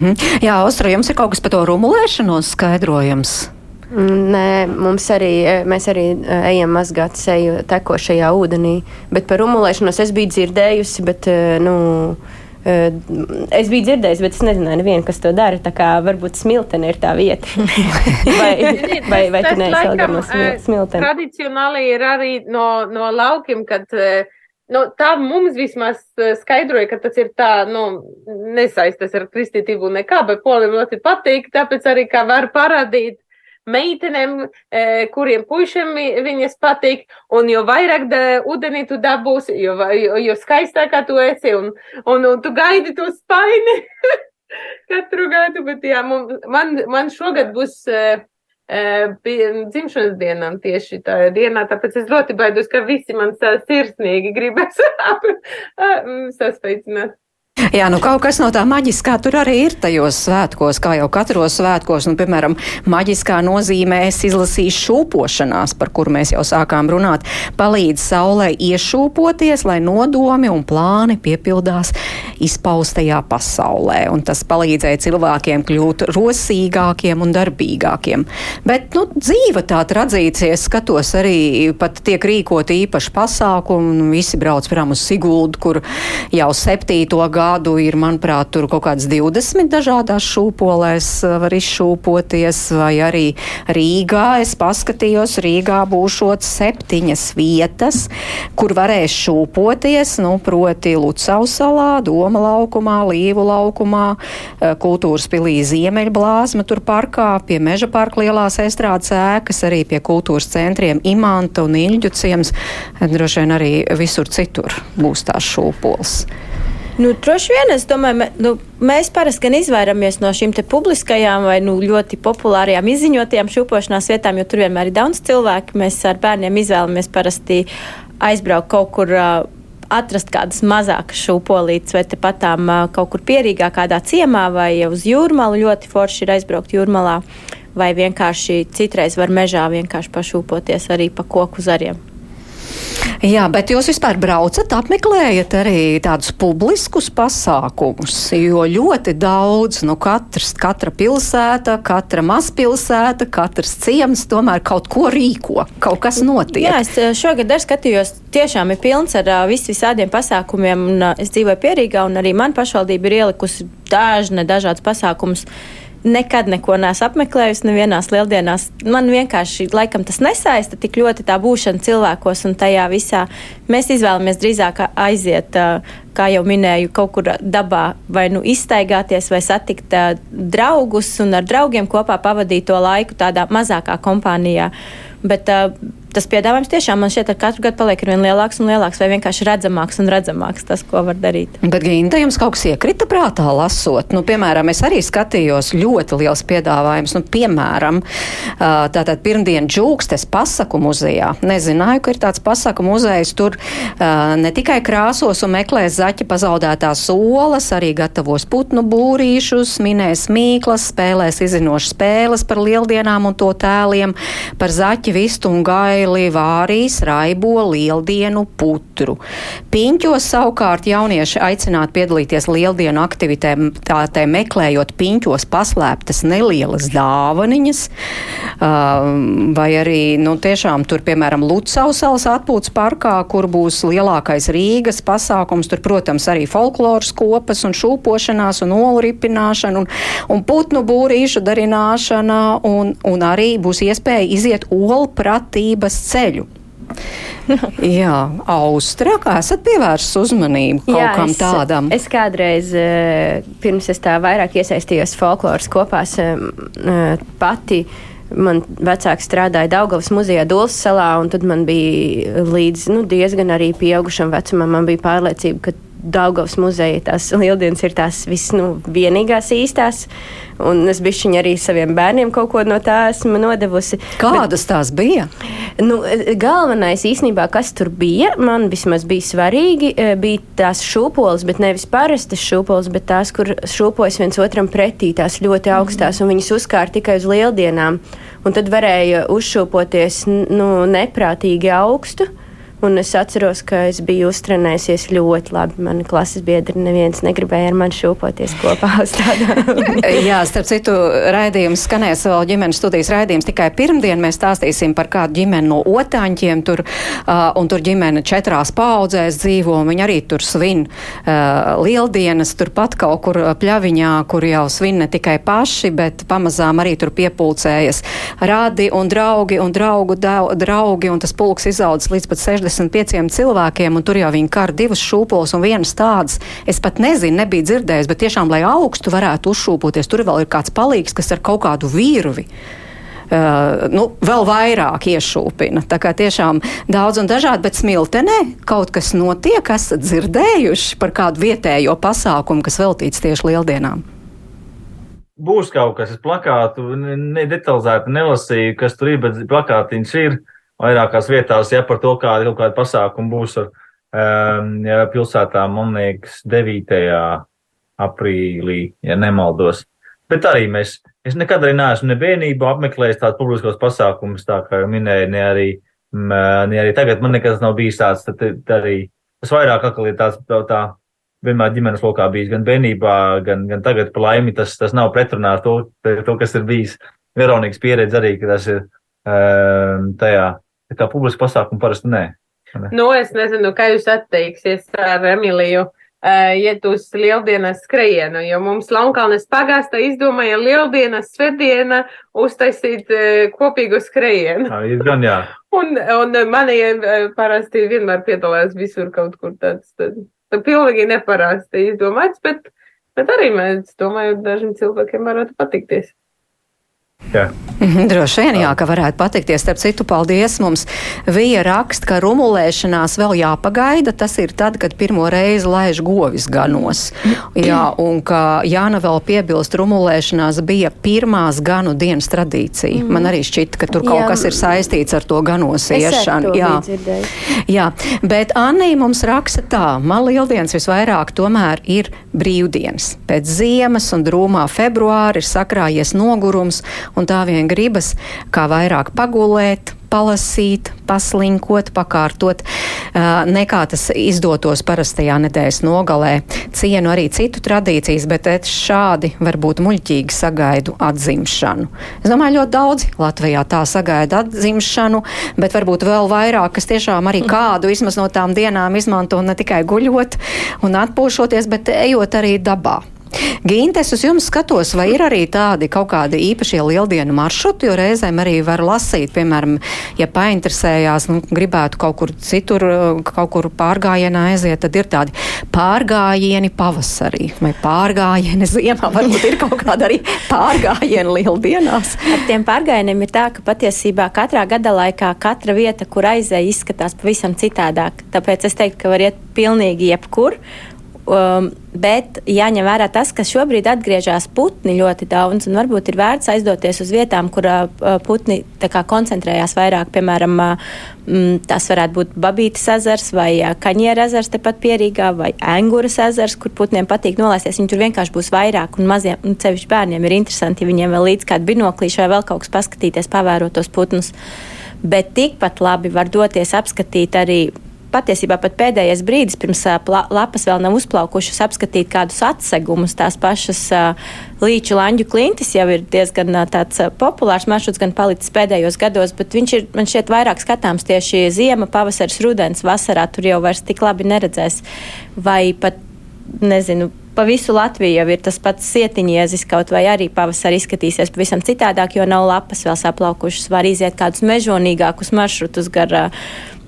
Speaker 3: Mhm. Jā, Ostra, jums ir kaut kas par to rumulēšanos skaidrojams?
Speaker 4: Nē, mums arī, eh, mēs arī eh, ejam mazgāt seju tekošajā ūdenī, bet par rumulēšanos es biju dzirdējusi, bet, eh, nu, es biju dzirdējusi, bet es nezināju nevienu, kas to dara, tā kā varbūt smiltene ir tā vieta. [laughs] vai, vai, vai tu neesi Elgar no smil- smiltene?
Speaker 6: Tradicionāli ir arī no, no laukiem, kad nu, tā mums vismaz skaidroja, ka tas ir tā, nu, nesaistas ar kristītību nekā, bet polim ļoti patīk, tāpēc arī kā var parādīt meitenēm, e, kuriem puišiem vi- viņas patīk, un jo vairāk da, ūdenī tu dabūsi, jo, jo, jo skaistākā tu esi, un, un, un tu gaidi to spaini [laughs] katru gadu, bet jā, man, man šogad būs e, e, dzimšanas dienām tieši tā dienā, tāpēc es ļoti baidos, ka visi man sirsnīgi gribas [laughs] sasveicināt.
Speaker 3: Jā, nu kaut kas no tā maģiskā tur arī ir tajos svētkos, kā jau katros svētkos. Nu, piemēram, maģiskā nozīmē es izlasīju šūpošanās, par kuru mēs jau sākām runāt, palīdz saulē iešūpoties, lai nodomi un plāni piepildās izpaustajā pasaulē. Un tas palīdzēja cilvēkiem kļūt rosīgākiem un darbīgākiem. Bet, nu, dzīve tā tradīcija, skatos arī pat tiek rīkoti īpaši pasākumi, un visi brauc prom uz Siguldu, kur jau septīto gadu gadu ir, manuprāt, tur kaut kāds 20 dažādās šūpolēs var izšūpoties, vai arī Rīgā. Es paskatījos, Rīgā būšot septiņas vietas, kur varēs šūpoties, nu, proti Lucausalā, Doma laukumā, Līvu laukumā, kultūras pilī Ziemeļblāzma tur parkā, pie Meža parka lielās estrādes ēkas, arī pie kultūras centriem Imanta un Iļģu ciems, droši vien arī visur citur būs tās šūpoles.
Speaker 7: Nu, droši vien es domāju, nu, mēs parasti gan izvairamies no šīm publiskajām vai nu, ļoti populārajām izziņotajām šūpošanās vietām, jo tur vienmēr ir daudz cilvēku. Mēs ar bērniem izvēlamies parasti aizbraukt kaut kur. Atrast kādas mazākas šūpolītes, vai tepat tām kaut kur pierīgā, kādā ciemā, vai uz jūrmālu. Ļoti forši ir aizbraukt jūrmalā, vai vienkārši citreiz var mežā vienkārši pašūpoties arī pa koku zariem.
Speaker 3: Jā, bet jūs vispār braucat, apmeklējat arī tādus publiskus pasākumus, jo ļoti daudz, nu katrs, katra pilsēta, katra mazpilsēta, katrs ciems tomēr kaut ko rīko, kaut kas notiek.
Speaker 7: Jā, es eh, šogad arī skatījos, tiešām ir pilns ar uh, vis visādiem pasākumiem, un uh, es dzīvoju Pierīgā, un arī man pašvaldība ir ielikusi dažne dažādas pasākumus nekad neko neesmu apmeklējusi, nevienās lieldienās. Man vienkārši laikam tas nesaista tik ļoti tā būšana cilvēkos un tajā visā. Mēs izvēlamies drīzāk aiziet, kā jau minēju, kaut kur dabā vai nu iztaigāties vai satikt draugus un ar draugiem kopā pavadīt to laiku tādā mazākā kompānijā. Bet, tas piedāvājums tiešām man šķiet, ar katru gadu paliek vien lielāks un lielāks, vai vienkārši redzamāks un redzamāks tas, ko var darīt.
Speaker 3: Bet, Ginta, jums kaut kas iekrita prātā lasot? Nu, piemēram, es arī skatījos ļoti liels piedāvājums. Nu, piemēram, tātad pirmdien džūkstes pasaku muzejā. Nezināju, ka ir tāds pasaku muzejs. Tur ne tikai krāsos un meklēs zaķa pazaudētās olas, arī gatavos putnu būrīšus, minēs mīklas, spēlēs izzinošas spēles par lieldienām un to tēliem, par zaķi, vistu un gailu Braili, Vārīs, Raibo, Lieldienu, Putru. Piņķos savukārt jaunieši aicināti piedalīties lieldienu aktivitātē, meklējot piņķos paslēptas nelielas dāvaniņas, vai arī, nu, tiešām tur, piemēram, Lucausalas atpūtas parkā, kur būs lielākais Rīgas pasākums, tur, protams, arī folkloras kopas un šūpošanās un olu ripināšana un, un putnu būrīšu darināšana un, un arī būs iespēja iziet olu dzīves ceļu. [laughs] Jā, Austrā, kā esat pievērsis uzmanību kaut Jā, kam
Speaker 4: es,
Speaker 3: tādam?
Speaker 4: Es kādreiz, eh, pirms es tā vairāk iesaistījos folkloras kopās, eh, pati man vecāki strādāja Daugavas muzejā Dulsas salā, un tad man bija līdz nu, diezgan arī pieaugušam vecumam, man bija pārliecība, ka Daugavas muzeja tās lieldienas ir tās viss nu, vienīgās īstās. Un es bišķiņu arī saviem bērniem kaut ko no tā esmu nodevusi.
Speaker 3: Kādas Bet, tās bija?
Speaker 4: Nu, galvenais īstenībā, kas tur bija, man vismaz bija svarīgi, e, bija tās šūpoles, bet nevis parastas šūpoles, bet tās, kur šūpojas viens otram pretī, tās ļoti augstās, mm. un viņas uzkāra tikai uz lieldienām. Un tad varēja uzšūpoties nu, neprātīgi augstu. Un es atceros, ka es biju uztrenējusies ļoti labi. Mani klases biedri neviens negribēja ar mani šūpoties kopā [laughs] uz tādām. [laughs]
Speaker 3: Jā, starp citu, raidījums skanēs vēl ģimenes studijas raidījums. Tikai pirmdien mēs stāstīsim par kādu ģimeni no otāņķiem. Tur, uh, un tur ģimene četrās paudzēs dzīvo, un viņi arī tur svin uh, lieldienas, turpat kaut kur pļaviņā, kur jau svin ne tikai paši, bet pamazām arī tur piepulcējas radi un draugi un draugu draugi, un tas pulks izaudzis līdz pat 60. 45 cilvēkiem, un tur jau viņi kar divas šūpoles un vienas tādas. Es pat nezinu, nebiju dzirdējis, bet tiešām, lai augstu varētu uzšūpoties, tur vēl ir kāds palīgs, kas ar kaut kādu virvi. Uh, nu, vēl vairāk iešūpina. Tā kā tiešām daudz un dažādi, bet smiltenē kaut kas notiek, esat dzirdējuši par kādu vietējo pasākumu, kas veltīts tieši lieldienām.
Speaker 5: Būs kaut kas, es plakātu nedetalizēti nelasīju, kas tur ir, bet plakātiņš ir. Uh, vairākās vietās, ja par to, kāda kaut kāda pasākuma būs ar um, ja pilsētā, man liekas, 9. aprīlī, ja nemaldos. Bet arī mēs, es nekad arī neesmu nevienību apmeklējis tādus publiskos pasākumus, tā kā jau minēju, ne arī, ne arī tagad man nekas nav bijis tāds, tad, tad arī tas vairāk atkal ir tāds, tā, tā vienmēr ģimenes lokā bijis gan bērnībā, gan, gan tagad pa laimi, tas, tas nav pretrunā ar to, to, kas ir bijis Veronikas pieredze arī, ka tas ir um, tajā Tā kā publiski pasākumi parasti nē.
Speaker 6: Ne? Nu, es nezinu, kā jūs atteiksies ar Emīliju. uh, iet uz lieldienas skrejienu, jo mums Launkalnes pagāsta izdomāja lieldienas svētdiena uztaisīt uh, kopīgu skrejienu.
Speaker 5: Tā ir gan jā. [laughs]
Speaker 6: Un, un mani uh, parasti vienmēr piedalās visur kaut kur tāds, tāds, tāds pilnīgi neparasti izdomāts, bet, bet arī mēs domāju, dažiem cilvēkiem varētu patikties.
Speaker 5: Jā.
Speaker 3: Mhm, droši vien, jā, ka varētu patikties. Starp citu, paldies mums. Vija raksta, ka rumulēšanās vēl jāpagaida. Tas ir tad, kad pirmo reizi laiž govis ganos. Jā, un ka Jāna vēl piebilst, rumulēšanās bija pirmās ganu dienas tradīcija. Mm. Man arī šķita, ka tur kaut
Speaker 4: Jā.
Speaker 3: kas ir saistīts ar to ganos iešanu.
Speaker 4: to
Speaker 3: Jā. Jā, bet Anī mums raksta tā, man lieldienas visvairāk tomēr ir brīvdienas. Pēc ziemas un drūmā februāra ir sakrājies nogurums, un tā vien gribas kā vairāk pagulēt, palasīt, paslinkot, pakārtot, nekā tas izdotos parastajā nedēļas nogalē. Cienu arī citu tradīcijas, bet et šādi varbūt muļķīgi sagaidu atzimšanu. Es domāju, ļoti daudzi Latvijā tā sagaida atzimšanu, bet varbūt vēl vairāk, kas tiešām arī kādu vismaz no tām dienām izmanto ne tikai guļot un atpūšoties, bet ejot arī dabā. Ginte, es uz jums skatos, vai ir arī tādi kaut kādi īpašie lieldienu maršruti, jo reizēm arī var lasīt, piemēram, ja painteresējās, nu, gribētu kaut kur citur, kaut kur pārgājienā aiziet, tad ir tādi pārgājieni pavasarī vai pārgājieni ziemā, [laughs] varbūt ir kaut kāda arī pārgājieni lieldienās.
Speaker 7: Ar tiem pārgājieniem ir tā, ka patiesībā katrā gada laikā katra vieta, kur aizēja, izskatās pavisam citādāk. Tāpēc es teiktu, ka var iet pilnīgi jebkur. Um, bet jāņem vērā tas, ka šobrīd atgriežas putni ļoti daudz, un varbūt ir vērts aizdoties uz vietām, kur uh, putni tā kā koncentrējās vairāk. Piemēram, uh, mm, tas varētu būt Babītas ezers vai uh, Kaņiera ezers tepat pierīgā, vai Enguras ezers, kur putniem patīk nolaisties. Viņi tur vienkārši būs vairāk, un maziem, un sevišķi bērniem ir interesanti, ja viņiem vēl līdz kādu binoklīšu vai vēl kaut kas paskatīties, pavērot tos putnus. Bet tikpat labi var doties apskatīt arī patiesībā pat pēdējais brīdis, pirms lapas vēl nav uzplaukušas, apskatīt kādus atsegumus. Tās pašas ā, līču lanģu klintis jau ir diezgan tāds populārs maršruts, gan palicis pēdējos gados, bet viņš ir man šķiet vairāk skatāms tieši ziema, pavasaris, rudens, vasarā tur jau vairs tik labi neredzēs. Vai pat, nezinu, pa visu Latviju jau ir tas pats sietiņiezis, kaut vai arī pavasarī izskatīsies pavisam citādāk, jo nav lapas vēl saplaukušas. Var iziet kādus mežonīgākus maršrutus gar, ā,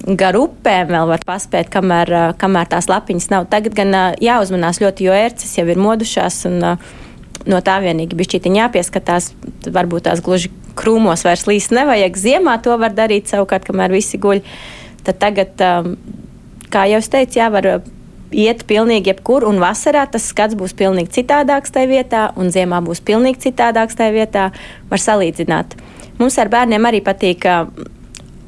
Speaker 7: gar upēm, vēl var paspēt, kamēr, kamēr tās lapiņas nav. Tagad gan jāuzmanās ļoti, jo ērces jau ir modušās un no tā vienīgi bišķītiņ jāpieskatās. Varbūt tās gluži krūmos vairs līst nevajag. Ziemā to var darīt savukārt, kamēr visi guļ. Tad tagad, kā jau es teicu, jā, var iet pilnīgi jebkur, un vasarā tas skats būs pilnīgi citādāks tajā vietā, un ziemā būs pilnīgi citādāks tajā vietā. Var salīdzināt. Mums ar bērniem arī patīk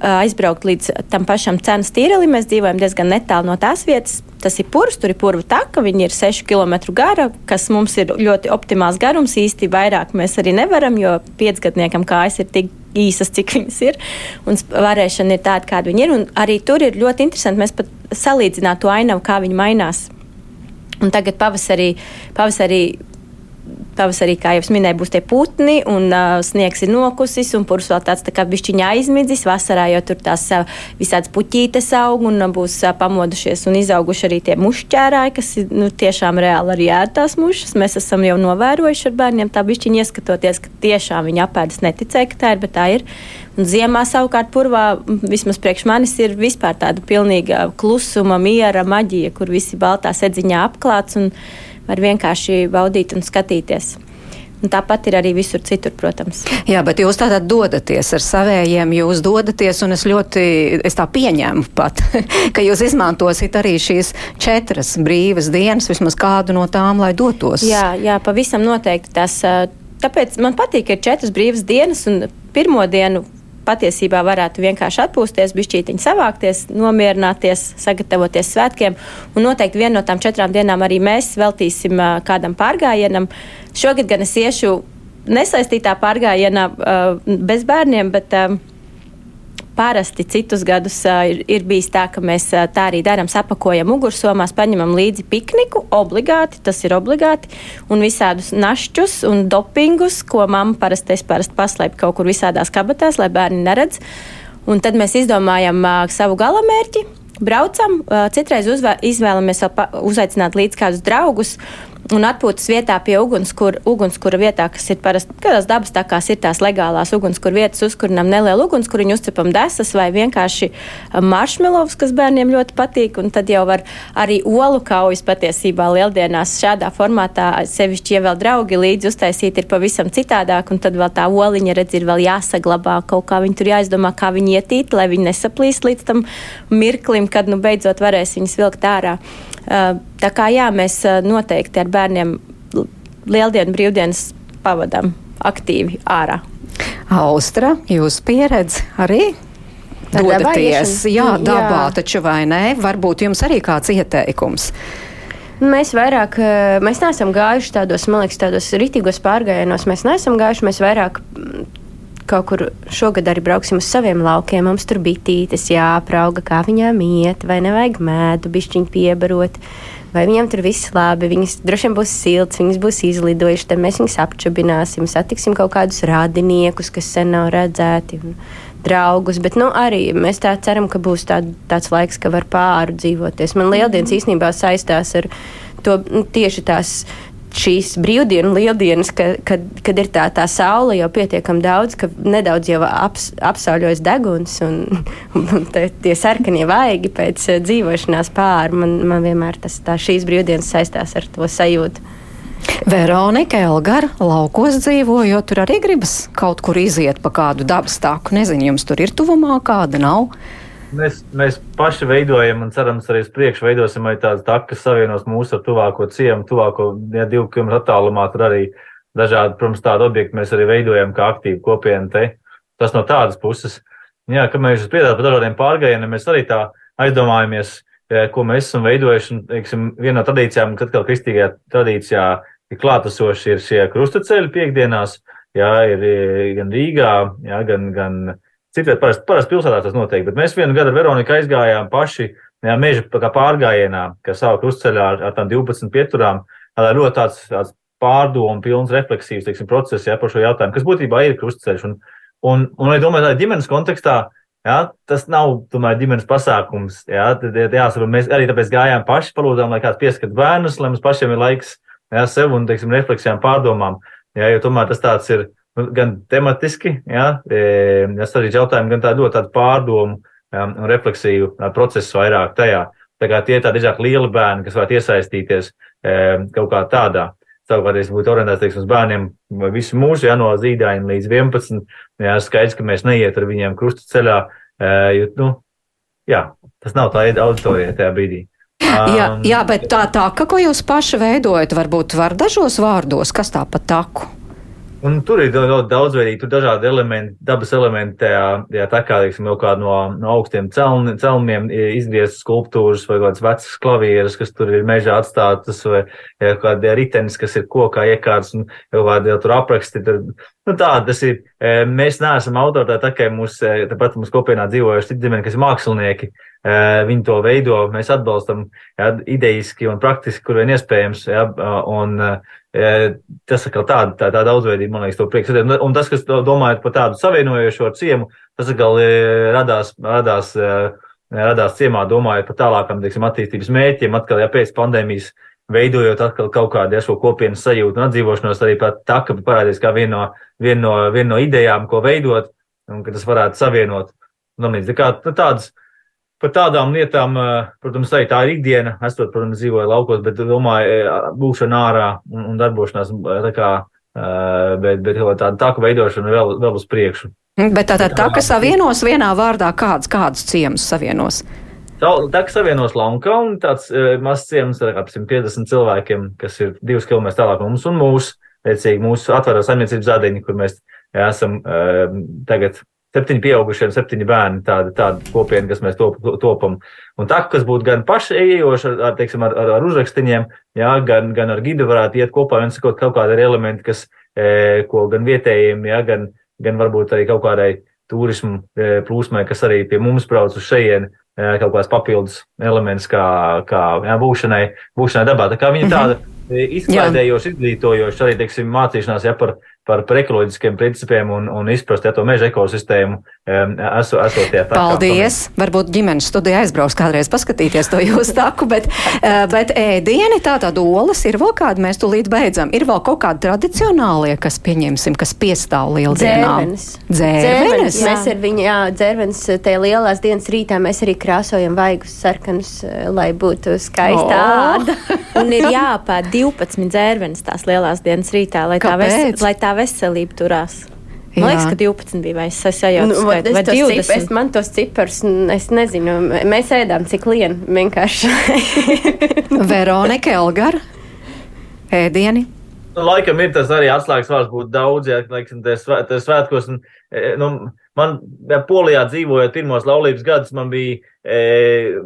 Speaker 7: aizbraukt līdz tam pašam cenas tīrelim. Mēs dzīvojam diezgan netālu no tās vietas. Tas ir purvs, tur ir purva taka, viņi ir 6 km gara, kas mums ir ļoti optimāls garums. Īsti vairāk mēs arī nevaram, jo piecgadniekam kājas ir tik īsas, cik viņas ir. Un varēšana ir tāda, kāda viņi ir. Un arī tur ir ļoti interesanti. Mēs pat salīdzinām to ainavu, kā viņi mainās. Un tagad pavasarī, pavasarī Pavasarī, kā jau minēju, būs tie putni, un uh, sniegs ir nokusis, un purs vēl tāds tā kā bišķiņā aizmidzis. Vasarā jau tur tās uh, visādas puķītes aug, un uh, būs uh, pamodušies un izauguši arī tie mušķērāji, kas ir nu, tiešām reāli arī ēd tās mušas. Mēs esam jau novērojuši ar bērniem tā bišķiņa ieskatoties, ka tiešām viņi apēdas neticēja, ka tā ir, bet tā ir. Un ziemā savukārt purvā, vismaz priekš manis, ir vispār tāda pilnīga klusuma, miera maģija, kur visi baltā sedziņā apklāts un var vienkārši baudīt un skatīties. Un tāpat ir arī visur citur, protams.
Speaker 3: Jā, bet jūs tātad dodaties ar savējiem, jūs dodaties, un es ļoti, es tā pieņēmu pat, [laughs] ka jūs izmantosiet arī šīs četras brīvas dienas, vismaz kādu no tām, lai dotos.
Speaker 7: Jā, jā, pavisam noteikti tas. Tāpēc man patīk, ka ir četras brīvas dienas, un pirmo dienu patiesībā varētu vienkārši atpūsties, bišķītiņi savākties, nomierināties, sagatavoties svētkiem. Un noteikti vienu no tām četrām dienām arī mēs veltīsim ā, kādam pārgājienam. Šogad gan es iešu nesaistītā pārgājienā ā, bez bērniem, bet ā, Parasti citus gadus uh, ir, ir bijis tā, ka mēs uh, tā arī darām, sapakojam ugursomās, paņemam līdzi pikniku, obligāti, tas ir obligāti, un visādus našķus un dopingus, ko mamma parasti, parasti paslēpu kaut kur visādās kabatās, lai bērni neredz. Un tad mēs izdomājam uh, savu galamērķi. braucam. Citreiz uzvē, izvēlamies uzaicināt līdz kādus draugus un atpūtas vietā pie ugunskura, ugunskura vietā, kas ir parasti, kādās dabas takās ir tās legālās ugunskura vietas, uzkurinām nelielu ugunskuriņu, uzcepam desas vai vienkārši maršmelovs, kas bērniem ļoti patīk, un tad jau var arī olu kaujas patiesībā lieldienās šādā formātā sevišķi, ja vēl draugi līdzi uztaisīt, ir pavisam citādāk, un tad vēl tā oliņa, redz, ir vēl jāsaglabā, kaut kā viņi tur jāizdomā, kā viņi ietīt, lai viņi nesaplīst līdz tam mirklim, kad nu beidzot varēs viņus vilkt ārā. Tā kā jā, mēs noteikti ar bērniem lieldienu brīvdienas pavadām aktīvi ārā.
Speaker 3: Austra, jūs pieredze arī? Dodaties, jā, dabā, jā. taču vai nē, varbūt jums arī kāds ieteikums.
Speaker 4: Mēs vairāk, mēs neesam gājuši tādos, man liekas, tādos ritīgos pārgājienos. Mēs neesam gājuši, mēs vairāk kaut kur šogad arī brauksim uz saviem laukiem. Mums tur bitītes jāprauga, kā viņām iet, vai nevajag mēdu, bišķiņu piebarot. Vai viņam tur viss labi, viņas droši vien būs silts, viņas būs izlidojušas, tad mēs viņus apčubināsim, satiksim kaut kādus radiniekus, kas sen nav redzēti, un draugus. Bet nu, arī mēs tā ceram, ka būs tā, tāds laiks, ka var pāri dzīvoties. Man lieldienas īstenībā saistās ar to nu, tieši tās šīs brīvdienu lieldienas, ka, kad, kad ir tā, tā saule jau pietiekami daudz, ka nedaudz jau aps, apsauļojas deguns un, un te, tie sarkanie vaigi pēc eh, dzīvošanās pāri. Man, man vienmēr tas, tā, šīs brīvdienas saistās ar to sajūtu.
Speaker 3: Veronika Elgara laukos dzīvojot, tur arī gribas kaut kur iziet pa kādu dabas tāku. Nezinu, jums tur ir tuvumā kāda nav.
Speaker 5: Mēs, mēs paši veidojam un cerams arī priekšu veidosim arī tādas takas, kas savienos mūsu tuvāko ciemu, tuvāko ja, divu kilometru attālumā. Tur arī dažādi, protams, tādi objekti mēs arī veidojam kā aktīvu kopienu te. Tas no tādas puses. Jā, kad mēs piedāvājam par dažādiem pārgājieniem, mēs arī tā aizdomājamies, ko mēs esam veidojuši. Un, teiksim, viena no tradīcijām, kad atkal kristīgajā tradīcijā ir klātesoši ir šie krustaceļi piekdienās, jā, ir gan Rīgā, jā, gan, gan Citviet parasti, parasti pilsētā tas notiek, bet mēs vienu gadu ar Veroniku aizgājām paši jā, meža pārgājienā, kas savā krustceļā ar, ar tām 12 pieturām, ļoti tāds, tāds pārdomu, pilns refleksīvs teiksim, process jā, par šo jautājumu, kas būtībā ir krustceļš. Un, un, un, un domāju, tā ģimenes kontekstā jā, tas nav tomēr ģimenes pasākums. Jā, tad, jāsaprot, mēs arī tāpēc gājām paši, palūdzām, lai kāds pieskat bērnus, lai mums pašiem ir laiks jā, sev un teiksim, refleksijām, pārdomām. Jā, jo tomēr tas tāds ir gan tematiski, ja, sarežģīti jautājumi, gan tādu ļoti tādu pārdomu un refleksīvu procesu vairāk tajā. Tā kā tie ir tādi drīzāk lieli bērni, kas varētu iesaistīties kaut kā tādā. Savukārt, es būtu orientēts teiksim, uz bērniem visu mūžu, ja no zīdaiņa līdz 11. Jā, skaidrs, ka mēs neiet ar viņiem krustu ceļā, jo, nu, jā, tas nav tā auditorija tajā brīdī.
Speaker 3: Um, jā, jā, bet tā taka, ko jūs paši veidojat, varbūt var dažos vārdos, kas tā pa taku?
Speaker 5: Un tur ir ļoti daudzveidīgi, tur dažādi elementi, dabas elementi, tajā, tajā tā kā, teiksim, jau kādu no, no augstiem celm, celmiem izgrieztas skulptūras vai kādas vecas klavieres, kas tur ir mežā atstātas, vai ja, kādi ritenis, kas ir kokā iekārts, un jau kādi jau tur apraksti. Tur, nu tā, tas ir, e, mēs neesam autori, tā kā mūs, e, tāpat mūsu kopienā dzīvojuši citi ģimeni, kas ir mākslinieki, viņi to veido, mēs atbalstam jā, ideiski un praktiski, kur vien iespējams, jā, un, Tas atkal tāda, tā, tā daudzveidība, man liekas, to prieks. Un tas, kas domājot par tādu savienojošo ciemu, tas atkal radās, radās, radās ciemā, domājot par tālākam, teiksim, attīstības mērķiem, atkal, ja pēc pandēmijas veidojot atkal kaut kādu šo kopienas sajūtu un atdzīvošanos, arī pat tā, ka parādīs kā viena no, vien no, vien no idejām, ko veidot, un ka tas varētu savienot. Nu, tā kā, nu, tādas, par tādām lietām, eh, protams, arī tā ir ikdiena. Es, to, protams, dzīvoju laukos, bet domāju, eh, būšana ārā un, un darbošanās, eh, tā kā, bet, bet tāda tā, ka veidošana vēl, vēl uz priekšu.
Speaker 3: Bet tā, tā, tā ka savienos vienā vārdā kāds, kādus ciemus savienos?
Speaker 5: Tā kā savienos Lankaunu, tāds uh, mazs ciems ar ap 150 cilvēkiem, kas ir divus kilometrus tālāk no mums un mūsu, liecīgi, mūsu atvērtā saimniecības zādiņa, kur mēs esam uh, tagad septiņi pieaugušie un septiņi bērni, tāda, tāda kopiena, kas mēs top, topam. Un tā, kas būtu gan paši ejoši ar, ar, teiksim, ar, ar, ar uzrakstiņiem, jā, gan, gan ar gidu varētu iet kopā, viens kaut, kaut kādi elementi, kas, e, ko gan vietējiem, jā, gan, gan varbūt arī kaut kādai turismu e, plūsmai, kas arī pie mums brauc uz šejieni, e, kaut kāds papildus elements, kā, kā jā, būšanai, būšanai dabā. Tā kā viņa tāda. Mm -hmm izklaidējoši, izglītojoši, arī teiksim, mācīšanās ja, par, par, ekoloģiskiem principiem un, un izprast ja, to meža ekosistēmu eso, esotie.
Speaker 3: Paldies! Kā, Varbūt ģimenes studija aizbrauks kādreiz paskatīties to jūsu taku, bet, bet ēdieni tātad olas ir vēl kādi, mēs tūlīt beidzam. Ir vēl kaut kādi tradicionālie, kas pieņemsim, kas piestāv lieldienām.
Speaker 4: Dzērvenes. Dzērvenes. Mēs ar viņu, jā, dzērvenes, te lielās dienas rītā mēs arī krāsojam vaigus sarkanus, lai būtu skaista oh. āda.
Speaker 7: un ir jāpār 12 dzērvenes tās lielās dienas rītā, lai Kāpēc? tā, ves, lai tā veselība turās. Man liekas, ka 12 bija vai es sajaucu nu, skaitu, vai 20. Cip,
Speaker 4: es man tos cipars, es nezinu, mēs ēdām cik lien vienkārši. [laughs]
Speaker 3: Veronika Elgar, ēdieni.
Speaker 5: Nu, laikam ir tas arī atslēgas vārds būt daudz, ja, laikam, tie svētkos. Un, e, nu, man, ja Polijā dzīvojot pirmos laulības gadus, man bija, e,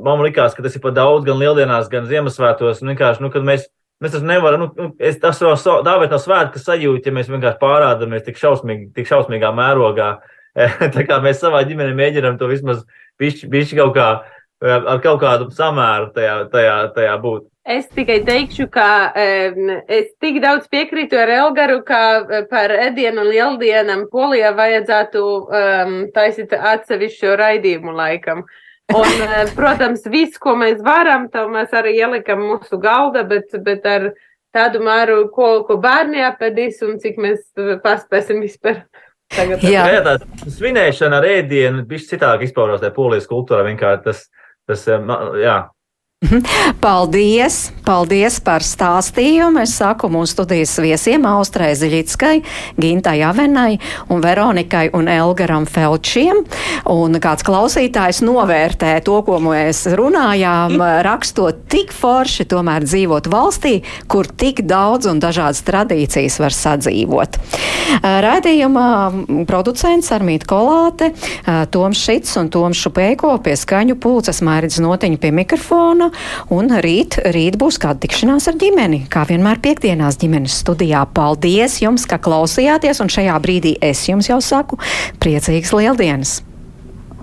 Speaker 5: man likās, ka tas ir pa daudz gan lieldienās, gan Ziemassvētos. Un vienkārši, nu, kad mēs Mēs taču nevaram, nu, nu es tas jau dāvēt no svētku sajūta, ja mēs vienkārši pārādāmies tik, šausmīgi, tik šausmīgā mērogā. [laughs] Tā kā mēs savā ģimenē mēģinām to vismaz bišķi kaut kā, ar kaut kādu samēru tajā, tajā, tajā būt.
Speaker 6: Es tikai teikšu, ka um, es tik daudz piekrītu ar Elgaru, ka par ēdienu un lieldienam Polijā vajadzētu um, taisīt atsevišķu raidījumu laikam. Uh, Un, eh, protams, viss, ko mēs varam, to mēs arī ielikam mūsu galda, bet, bet ar tādu mēru, ko, ko bērni apēdīs un cik mēs paspēsim vispār. [laughs] Tagad,
Speaker 5: jā, jā tā svinēšana ar ēdienu bija citāk izpaudās tajā polijas kultūrā. Vienkārši tas, tas eh, jā.
Speaker 3: Paldies! Paldies par stāstījumu! Es saku mūsu studijas viesiem Austrai Ziļickai, Gintai Avenai un Veronikai un Elgaram Felčiem. Un kāds klausītājs novērtē to, ko mēs runājām, [laughs] rakstot tik forši tomēr dzīvot valstī, kur tik daudz un dažādas tradīcijas var sadzīvot. Raidījuma producents Armīta Kolāte, Toms Šits un Toms Šupēko pie skaņu pulces Mairidz Notiņa pie mikrofona un rīt, rīt būs kāda tikšanās ar ģimeni, kā vienmēr piekdienās ģimenes studijā. Paldies jums, ka klausījāties, un šajā brīdī es jums jau saku priecīgas lieldienas!